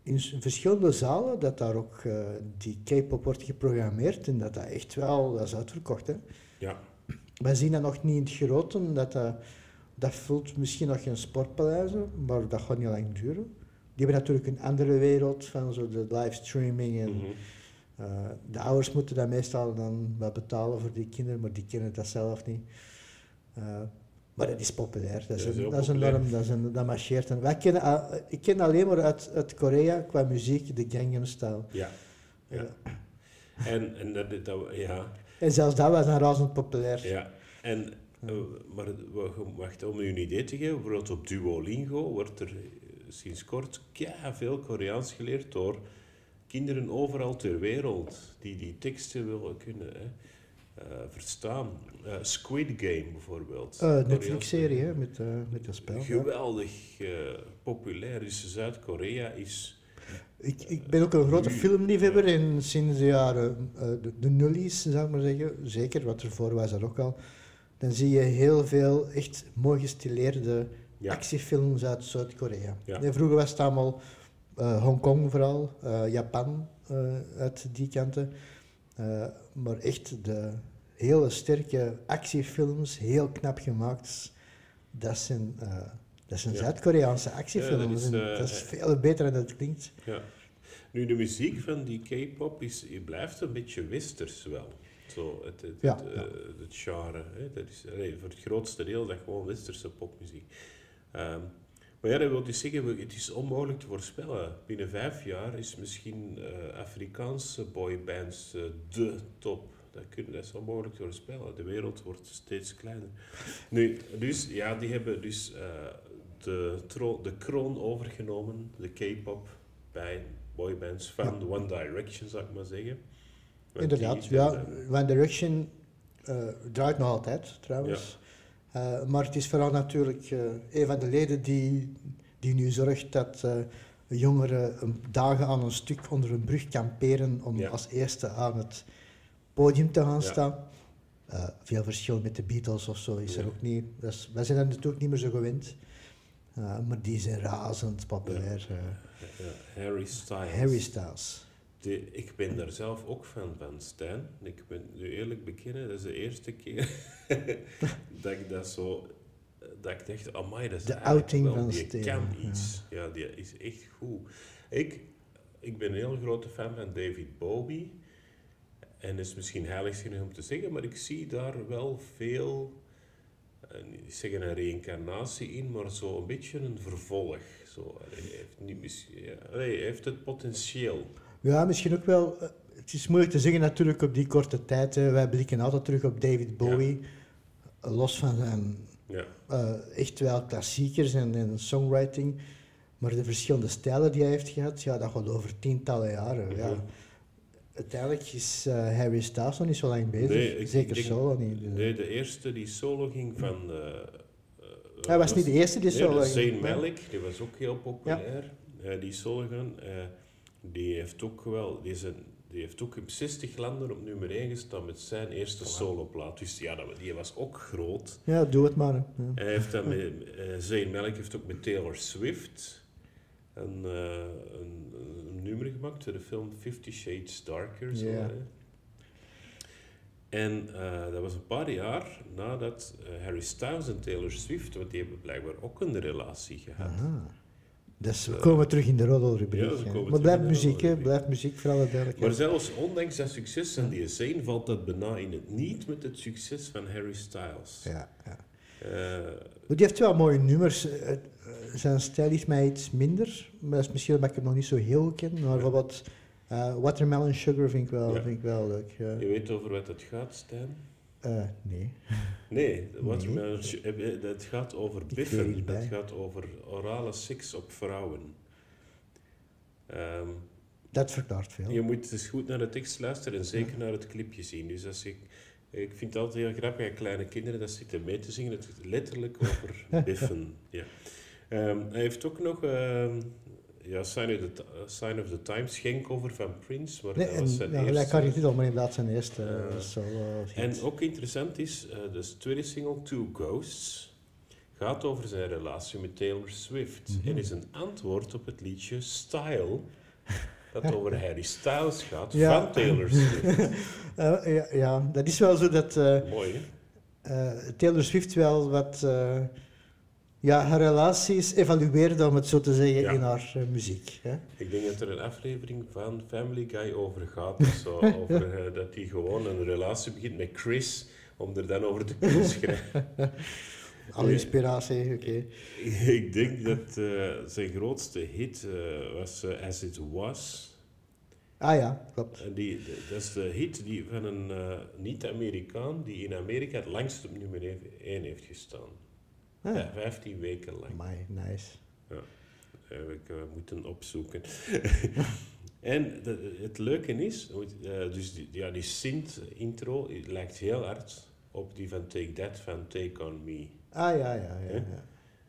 in verschillende zalen dat daar ook eh, die K-pop wordt geprogrammeerd en dat dat echt wel, dat is uitverkocht. Hè. Ja, Wij zien dat nog niet in het grote, dat, dat, dat vult misschien nog geen sportpaleizen, maar dat gaat niet lang duren. Die hebben natuurlijk een andere wereld van zo de livestreaming en mhm. eh, de ouders moeten dat meestal dan wat betalen voor die kinderen, maar die kennen dat zelf niet. Maar dat is populair, dat is, Dat is een, dat is enorm, dat, is een, dat marcheert. En wij kennen, ik ken alleen maar uit, uit Korea qua muziek de Gangnam Style. ja. ja. Ja. En, en dat, dat, ja, En zelfs dat was dan razend populair. Ja, en, eh, maar wa- wacht, om u een idee te geven, bijvoorbeeld op Duolingo wordt er eh, sinds kort veel Koreaans geleerd door kinderen overal ter wereld die die teksten willen kunnen hè, verstaan. Eh, Squid Game bijvoorbeeld. Eh, Netflix-serie hè, met, eh, met dat spel. Geweldig eh, populair. Dus Zuid-Korea is... Ik, ik ben ook een grote filmliefhebber en sinds de jaren eh, de, de nullies, zou ik maar zeggen, zeker, wat ervoor was er ook al, dan zie je heel veel echt mooi gestileerde Ja, actiefilms uit Zuid-Korea. Ja. Nee, vroeger was het allemaal eh, Hongkong vooral, eh, Japan eh, uit die kanten, Eh, maar echt de hele sterke actiefilms, heel knap gemaakt, dat zijn, eh, dat zijn Ja. Zuid-Koreaanse actiefilms. is, eh, dat is veel beter dan dat klinkt. ja. Nu, de muziek van die K-pop blijft een beetje westers wel. Zo, het, het, Ja, het, het genre. Hè. Dat is, allee, voor het grootste deel is dat gewoon westerse popmuziek. Ehm, maar ja, dat wil dus zeggen, het is onmogelijk te voorspellen. Binnen vijf jaar is misschien eh, Afrikaanse boybands eh de top. Dat, kun, dat is onmogelijk te voorspellen. De wereld wordt steeds kleiner. Nu, dus, ja, die hebben dus eh, de, de kroon overgenomen, de K-pop bij boybands van One Direction, zou ik maar zeggen. Want Inderdaad, ja. One Direction draait nog altijd, trouwens. Eh, maar het is vooral natuurlijk eh, een van de leden die, die nu zorgt dat eh, jongeren een- dagen aan een stuk onder een brug kamperen om Ja. als eerste aan het podium te gaan staan. Veel verschil met de Beatles of zo is er ook niet. Is- wij zijn er natuurlijk niet meer zo gewend. Maar die zijn razend populair. Harry Styles. Harry Styles. De- ik ben daar zelf ook fan van, Stijn. Ik ben nu eerlijk bekennen, dat is de eerste keer dat ik dat zo... Dat ik dacht, amai, dat is De outing wel, van die kan ja. iets. Ja. die is echt goed. Ik, ik ben een heel grote fan van David Bowie. En is misschien heilig genoeg om te zeggen, maar ik zie daar wel veel... eh, niet zeggen een reïncarnatie in, maar zo een beetje een vervolg. Zo, hij, heeft niet, mis- ja, hij heeft het potentieel. Ja, misschien ook wel. eh, Het is moeilijk te zeggen natuurlijk op die korte tijd. hè. Wij blikken altijd terug op David Bowie. Los van zijn Ja. eh, echt wel klassiekers en, en songwriting. Maar de verschillende stijlen die hij heeft gehad, ja, dat gaat over tientallen jaren. Ja. Uiteindelijk is eh, Harry Styles nog niet zo lang bezig. Nee, ik- Zeker ik solo niet. Nee, de eerste die solo ging van... hij was niet de eerste die nee, solo ging. Zayn Malik, die was ook heel populair. Die solo gaan. Die heeft ook wel... Die, is een, die heeft ook in 60 landen op nummer 1 gestaan met zijn eerste soloplaat. Dus ja, dat, die was ook groot. Ja, doe het maar. hè. Ja. Hij heeft dan met... eh Zayn Malik heeft ook met Taylor Swift... Een, eh, een, een nummer gemaakt voor de film Fifty Shades Darker. Zo. En eh, dat was een paar jaar nadat Harry Styles en Taylor Swift, want die hebben blijkbaar ook een relatie gehad. Aha. Dus we komen terug in de roddelrubriek. ja, maar blijft muziek, hè. Blijft muziek, voor alle Maar zelfs ondanks dat succes van die scene valt dat bijna in het niet met het succes van Harry Styles. Ja, ja. Eh, Maar die heeft wel mooie nummers. Eh, eh, Zijn stijl is mij iets minder. Maar dat is misschien omdat ik hem nog niet zo heel ken. Maar bijvoorbeeld Watermelon Sugar vind ik wel, Ja. vind ik wel leuk. ja. je weet over wat het gaat, Stijn? Eh, nee. Nee, het gaat over biffen. Het gaat over orale seks op vrouwen. Ehm, Dat verklaart veel. Je moet dus goed naar de tekst luisteren en zeker naar het clipje zien. Dus als ik, ik vind het altijd heel grappig dat kleine kinderen dat zitten mee te zingen. Het gaat letterlijk over biffen. Ja. Ehm, hij heeft ook nog ehm, ja, Sign, of the, Ti- Sign of the Times, geen cover van Prince, maar Nee, dat was zijn ja, eerste. je titel, maar inderdaad zijn eerste Eh, uh, solo hit. En ook interessant is, eh de tweede single, Two Ghosts, gaat over zijn relatie met Taylor Swift. Mhm. En is een antwoord op het liedje Style, dat over Harry Styles gaat, Ja. van Taylor Swift. Eh, ja, ja, dat is wel zo dat eh, Mooi, hè? eh, Taylor Swift wel wat... ja, haar relaties evalueerde, om het zo te zeggen, Ja. in haar eh, muziek. Hè? Ik denk dat er een aflevering van Family Guy over gaat. of zo, over eh, dat hij gewoon een relatie begint met Chris, om er dan over te kunnen schrijven. Alle inspiratie, oké. Ik denk dat eh, zijn grootste hit was As It Was. Ah ja, klopt. En die, dat is de hit die van een niet-Amerikaan die in Amerika het langst op nummer 1 heeft gestaan. Ja, 15 weken lang. amai, nice. Heb ik eh, moeten opzoeken. en de- het leuke is, eh, dus die, ja, die synth-intro lijkt heel hard op die van Take That van Take On Me. Ah ja, ja, ja. Ja.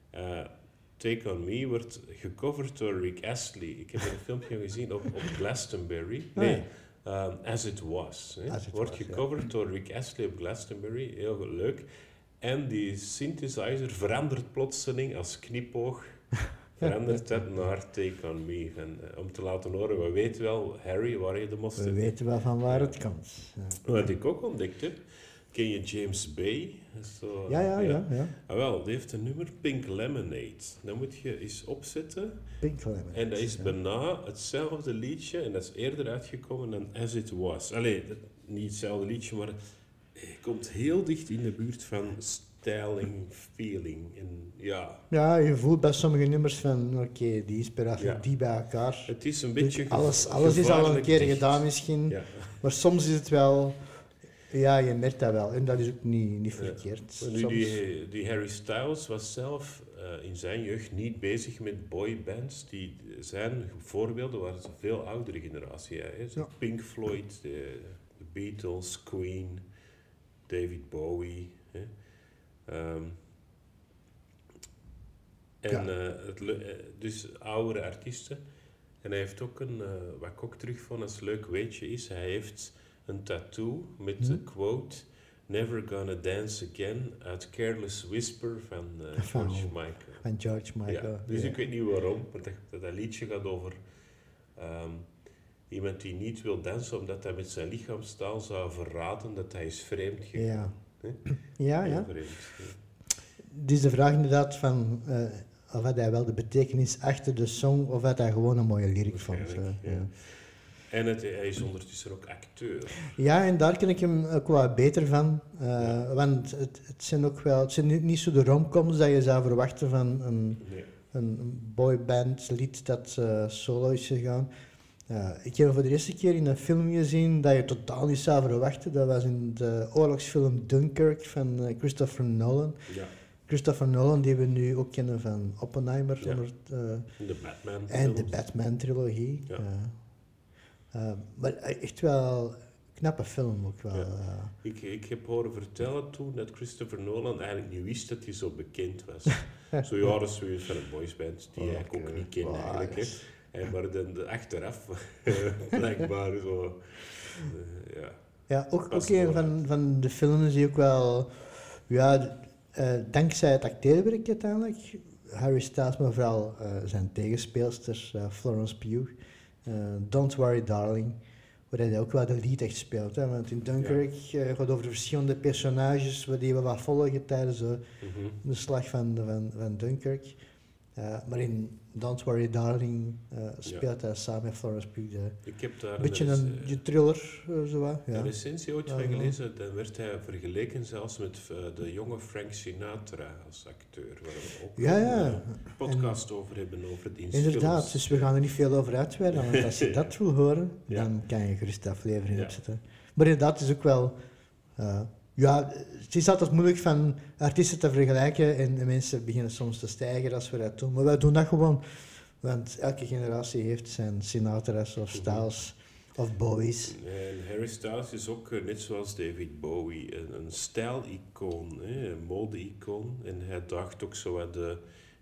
Eh, Take On Me wordt gecoverd door Rick Astley. Ik heb een filmpje gezien op, op Glastonbury. Ah, Nee, ja. ehm, As It Was. Hè. As It wordt Was, ja. gecoverd door Rick Astley op Glastonbury. Heel leuk. En die synthesizer verandert plotseling als knipoog. Verandert dat naar Take On Me. Van, eh, om te laten horen, we weten wel, Harry, waar je de We mosterd weten wel van waar het komt. Ja, Wat ik ook ontdekt heb, ken je James Bay? Zo, ja, ja. ja, ja. Ah, wel, die heeft een nummer Pink Lemonade. Dat moet je eens opzetten. Pink Lemon. En dat is Ja. bijna hetzelfde liedje. En dat is eerder uitgekomen dan As It Was. Allee, niet hetzelfde liedje, maar het komt heel dicht in de buurt van styling, feeling. En ja, Ja, je voelt bij sommige nummers van, oké, die inspiratie, Ja. die bij elkaar. het is een beetje alles alles is al een keer dicht. gedaan misschien, Ja. maar soms is het wel... Ja, je merkt dat wel. En dat is ook niet, niet verkeerd. Nu, die, die Harry Styles was zelf eh, in zijn jeugd niet bezig met boybands. Die zijn voorbeelden waren ze veel oudere generatie. Hè? Pink Floyd, de, de Beatles, Queen, David Bowie. Hè? Ehm, en Ja. eh, het, eh, dus oudere artiesten. En hij heeft ook een, eh, wat ik ook terugvond als leuk weetje is, hij heeft een tattoo met de Hm. quote Never gonna dance again uit Careless Whisper van Van George? Michael. Van George Michael. Ja, dus Ja. ik weet niet waarom, maar dat, dat, dat liedje gaat over ehm, iemand die niet wil dansen omdat hij met zijn lichaamstaal zou verraden dat hij is vreemd gegaan. Ja. Ja, ja. vreemd, ja. Het is de vraag inderdaad van eh, of had hij wel de betekenis achter de song of had hij gewoon een mooie lyric vond. Eh, ja. ja. En het, hij is ondertussen ook acteur. Ja, en daar ken ik hem ook wat beter van. eh, Ja. Want het, het zijn ook wel, het zijn niet, zo de romcoms dat je zou verwachten van een, Nee. een boyband lied dat solo is gegaan. Eh, ik heb voor de eerste keer in een film gezien dat je totaal niet zou verwachten. Dat was in de oorlogsfilm Dunkirk van eh, Christopher Nolan. Ja, Christopher Nolan, die we nu ook kennen van Oppenheimer Ja. onder, eh, de Batman en de. Batman-trilogie. Ja. Eh, maar echt wel een knappe film ook wel. Ja. Ik, ik heb horen vertellen toen dat Christopher Nolan eigenlijk niet wist dat hij zo bekend was. zo ja, is zoiets van een boysband die hij eigenlijk ook niet kende Wow, eigenlijk. Yes. Maar dan de achteraf blijkbaar zo... eh, ja. Ja, ook, ook een van, van de films die ook wel, ja, eh, dankzij het acteerwerk uiteindelijk, Harry Styles, maar vooral eh, zijn tegenspeelster eh, Florence Pugh, Don't Worry Darling, waar hij ook wel de lead echt speelt. Hè, want in Dunkirk eh, gaat over de verschillende personages waar die we wat volgen tijdens de, Mhm. de slag van, van, van Dunkirk. Maar in Don't Worry Darling eh, speelt hij samen met Florence Pugh Ik heb daar een beetje een, een, een thriller, eh, zo wat, ja. een recensie ooit Ja, van ja. gelezen. Dan werd hij vergeleken zelfs met eh, de jonge Frank Sinatra als acteur. Waar we ook Ja, een ja. eh, podcast over hebben, over het Inderdaad, dus we gaan er niet veel over uitweiden, want als je dat wil horen, Ja. dan kan je gerust de aflevering Ja. opzetten. Maar inderdaad, het is ook wel... ja, het is altijd moeilijk van artiesten te vergelijken en de mensen beginnen soms te stijgen als we dat doen. Maar wij doen dat gewoon, want elke generatie heeft zijn Sinatra's of Mhm. Styles of Bowie's. En Harry Styles is ook, eh, net zoals David Bowie, een, een stijlicoon, een mode-icoon. En hij daagt ook zo wat de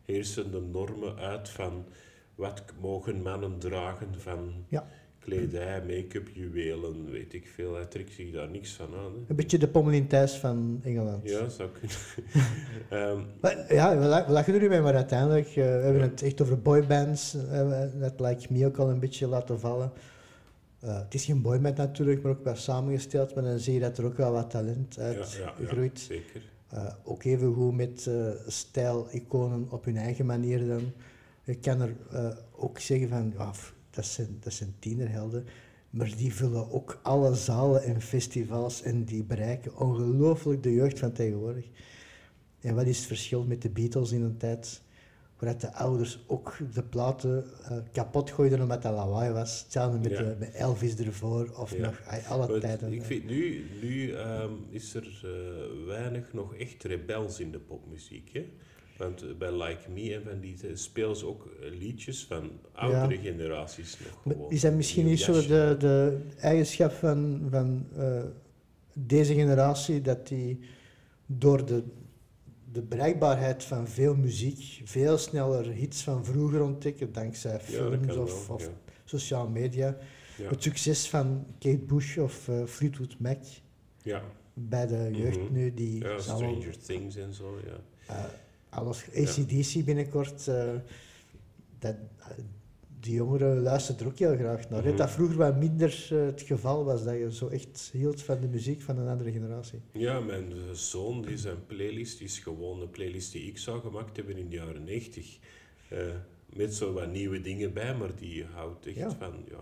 heersende normen uit van wat mogen mannen dragen van Ja. Kledij, make-up, juwelen, weet ik veel. Hij trekt zich daar niks van aan. Hè. Een beetje de Pommelin Thijs van Engeland. Ja, zou kunnen. Ehm, Maar, ja, we, la- we lachen er nu mee, maar uiteindelijk, eh, we hebben het echt over boybands. eh, dat lijkt me ook al een beetje laten vallen. Eh, het is geen boyband natuurlijk, maar ook wel samengesteld. Maar dan zie je dat er ook wel wat talent uit ja, ja, ja, groeit. zeker. Ook even goed met stijl-iconen op hun eigen manier dan. Ik kan er ook zeggen van, ja, dat zijn, dat zijn tienerhelden. Maar die vullen ook alle zalen en festivals en die bereiken ongelooflijk de jeugd van tegenwoordig. En wat is het verschil met de Beatles in een tijd waar de ouders ook de platen eh, kapot gooiden omdat dat lawaai was. Hetzelfde met, Ja. eh, met Elvis ervoor of Ja. nog eh, alle Maar tijden. ik vind nu, nu ehm, is er weinig nog echt rebels in de popmuziek. Hè? Want eh, bij Like Me en van die eh, spelen ze ook eh, liedjes van oudere generaties nog gewoon. Is dat misschien niet zo de, de eigenschap van, van deze generatie dat die door de, de bereikbaarheid van veel muziek veel sneller hits van vroeger ontdekken, dankzij films of, wel, of ja. sociale media. Het succes van Kate Bush of Fleetwood Mac Ja, bij de jeugd Mhm. nu, die ja Stranger Things en zo, ja. Alles, ACDC binnenkort, eh, dat, eh, die jongeren luisteren er ook heel graag naar. Mhm. Dat vroeger wat minder eh, het geval was, dat je zo echt hield van de muziek van een andere generatie. Ja, mijn zoon, die zijn playlist is gewoon een playlist die ik zou gemaakt hebben in de jaren 90. Eh, met zo wat nieuwe dingen bij, maar die houdt echt Ja. van, ja...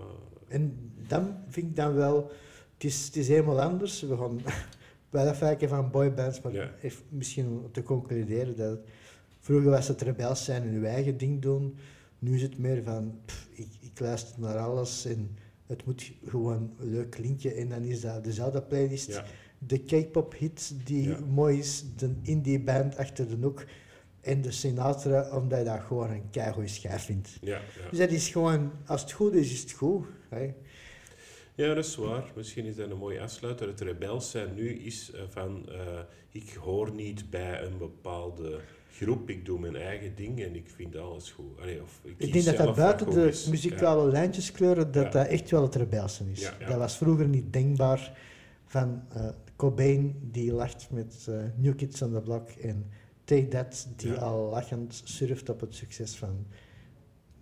En dan vind ik dan wel, het is, het is helemaal anders. We gaan wel afwijken van boybands, maar Ja. even misschien te concluderen dat vroeger was het rebels zijn en uw eigen ding doen. Nu is het meer van, pff, ik, ik luister naar alles en het moet gewoon leuk klinken en dan is dat dezelfde playlist. Ja, De K-pop hit die Ja. mooi is, de indie band achter de hoek. En de Sinatra, omdat je dat gewoon een keigoed schijf vindt. Ja, Dus dat is gewoon, als het goed is, is het goed. Hè. ja, dat is waar. Misschien is dat een mooie afsluiter. Het rebels zijn nu is eh, van... eh, ik hoor niet bij een bepaalde groep. Ik doe mijn eigen ding en ik vind alles goed. Allee, of ik Ik denk dat dat buiten de is. muzikale lijntjes kleuren, dat Ja. dat echt wel het rebelse is. Ja, ja. Dat was vroeger niet denkbaar van eh Cobain die lacht met eh, New Kids on the Block en Take That die Ja. al lachend surft op het succes van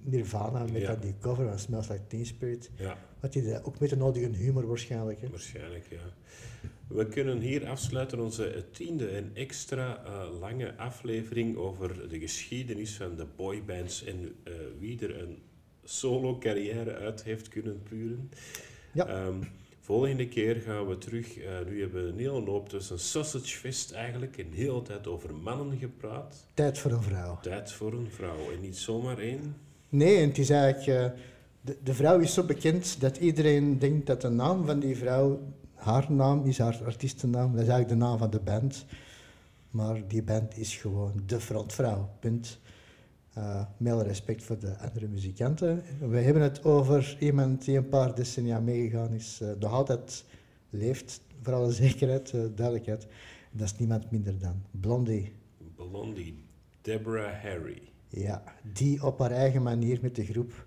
Nirvana met Ja. dat die cover van Smells Like Teen Spirit. Ja. Wat die ook met de nodige humor waarschijnlijk. Hè. Waarschijnlijk, ja. We kunnen hier afsluiten onze tiende en extra eh, lange aflevering over de geschiedenis van de boybands en eh, wie er een solo-carrière uit heeft kunnen puren. Ja. Ehm, volgende keer gaan we terug. eh, nu hebben we een hele hoop tussen Sausage Fest eigenlijk, een hele tijd over mannen gepraat. Tijd voor een vrouw. Tijd voor een vrouw en niet zomaar één. Nee, en het is eigenlijk... de, de vrouw is zo bekend dat iedereen denkt dat de naam van die vrouw... Haar naam is haar artiestennaam. Dat is eigenlijk de naam van de band. Maar die band is gewoon de frontvrouw. Punt. Met alle respect voor de andere muzikanten. We hebben het over iemand die een paar decennia meegegaan is. eh, nog altijd leeft, voor alle zekerheid, eh, duidelijkheid. Dat is niemand minder dan Blondie. Blondie, Deborah Harry. Ja, die op haar eigen manier met de groep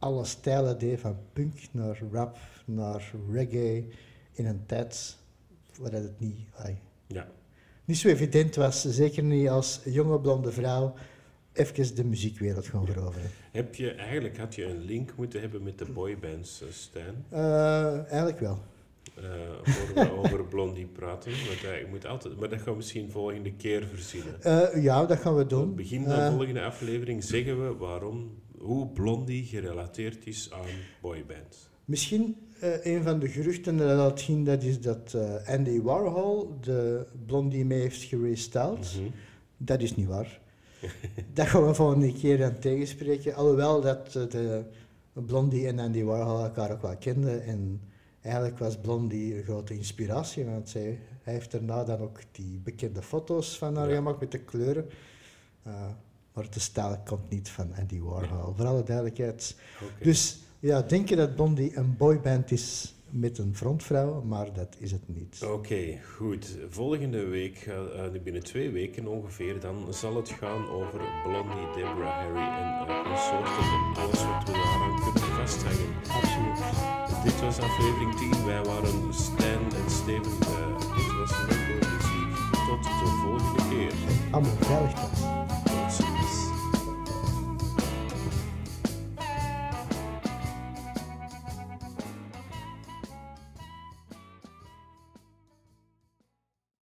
alle stijlen deed, van punk naar rap, naar reggae, in een tijd waar het niet, Ja. niet zo evident was, zeker niet als jonge blonde vrouw, even de muziekwereld gaan veroveren. Heb je, eigenlijk had je een link moeten hebben met de boybands, eh, Stijn. Eh, eigenlijk wel. eh voor we over Blondie praten. Want moet altijd, maar dat gaan we misschien volgende keer verzinnen. Eh, ja, dat gaan we doen. het begin van de volgende aflevering zeggen we waarom, hoe Blondie gerelateerd is aan boybands. Misschien eh, een van de geruchten dat dat ging, dat is dat eh, Andy Warhol de blondie mee heeft gerestyled. Mhm. Dat is niet waar. dat gaan we volgende keer dan tegenspreken. Alhoewel dat eh, de Blondie en Andy Warhol elkaar ook wel kenden. En eigenlijk was Blondie een grote inspiratie. Want zij, hij heeft daarna dan ook die bekende foto's van haar Ja. gemaakt met de kleuren. Eh, maar de stijl komt niet van Andy Warhol, voor alle duidelijkheid. Dus ja, denk je dat Blondie een boyband is met een frontvrouw, maar dat is het niet. Oké, goed. Volgende week, eh, eh, binnen twee weken ongeveer, dan zal het gaan over Blondie, Deborah Harry en uh, consorten en alles wat we daaraan kunnen vasthangen. Absoluut. Dit was aflevering 10. Wij waren Stan en Steven. Eh, dit was Limbo Muziek. Tot de volgende keer. Allemaal veilig.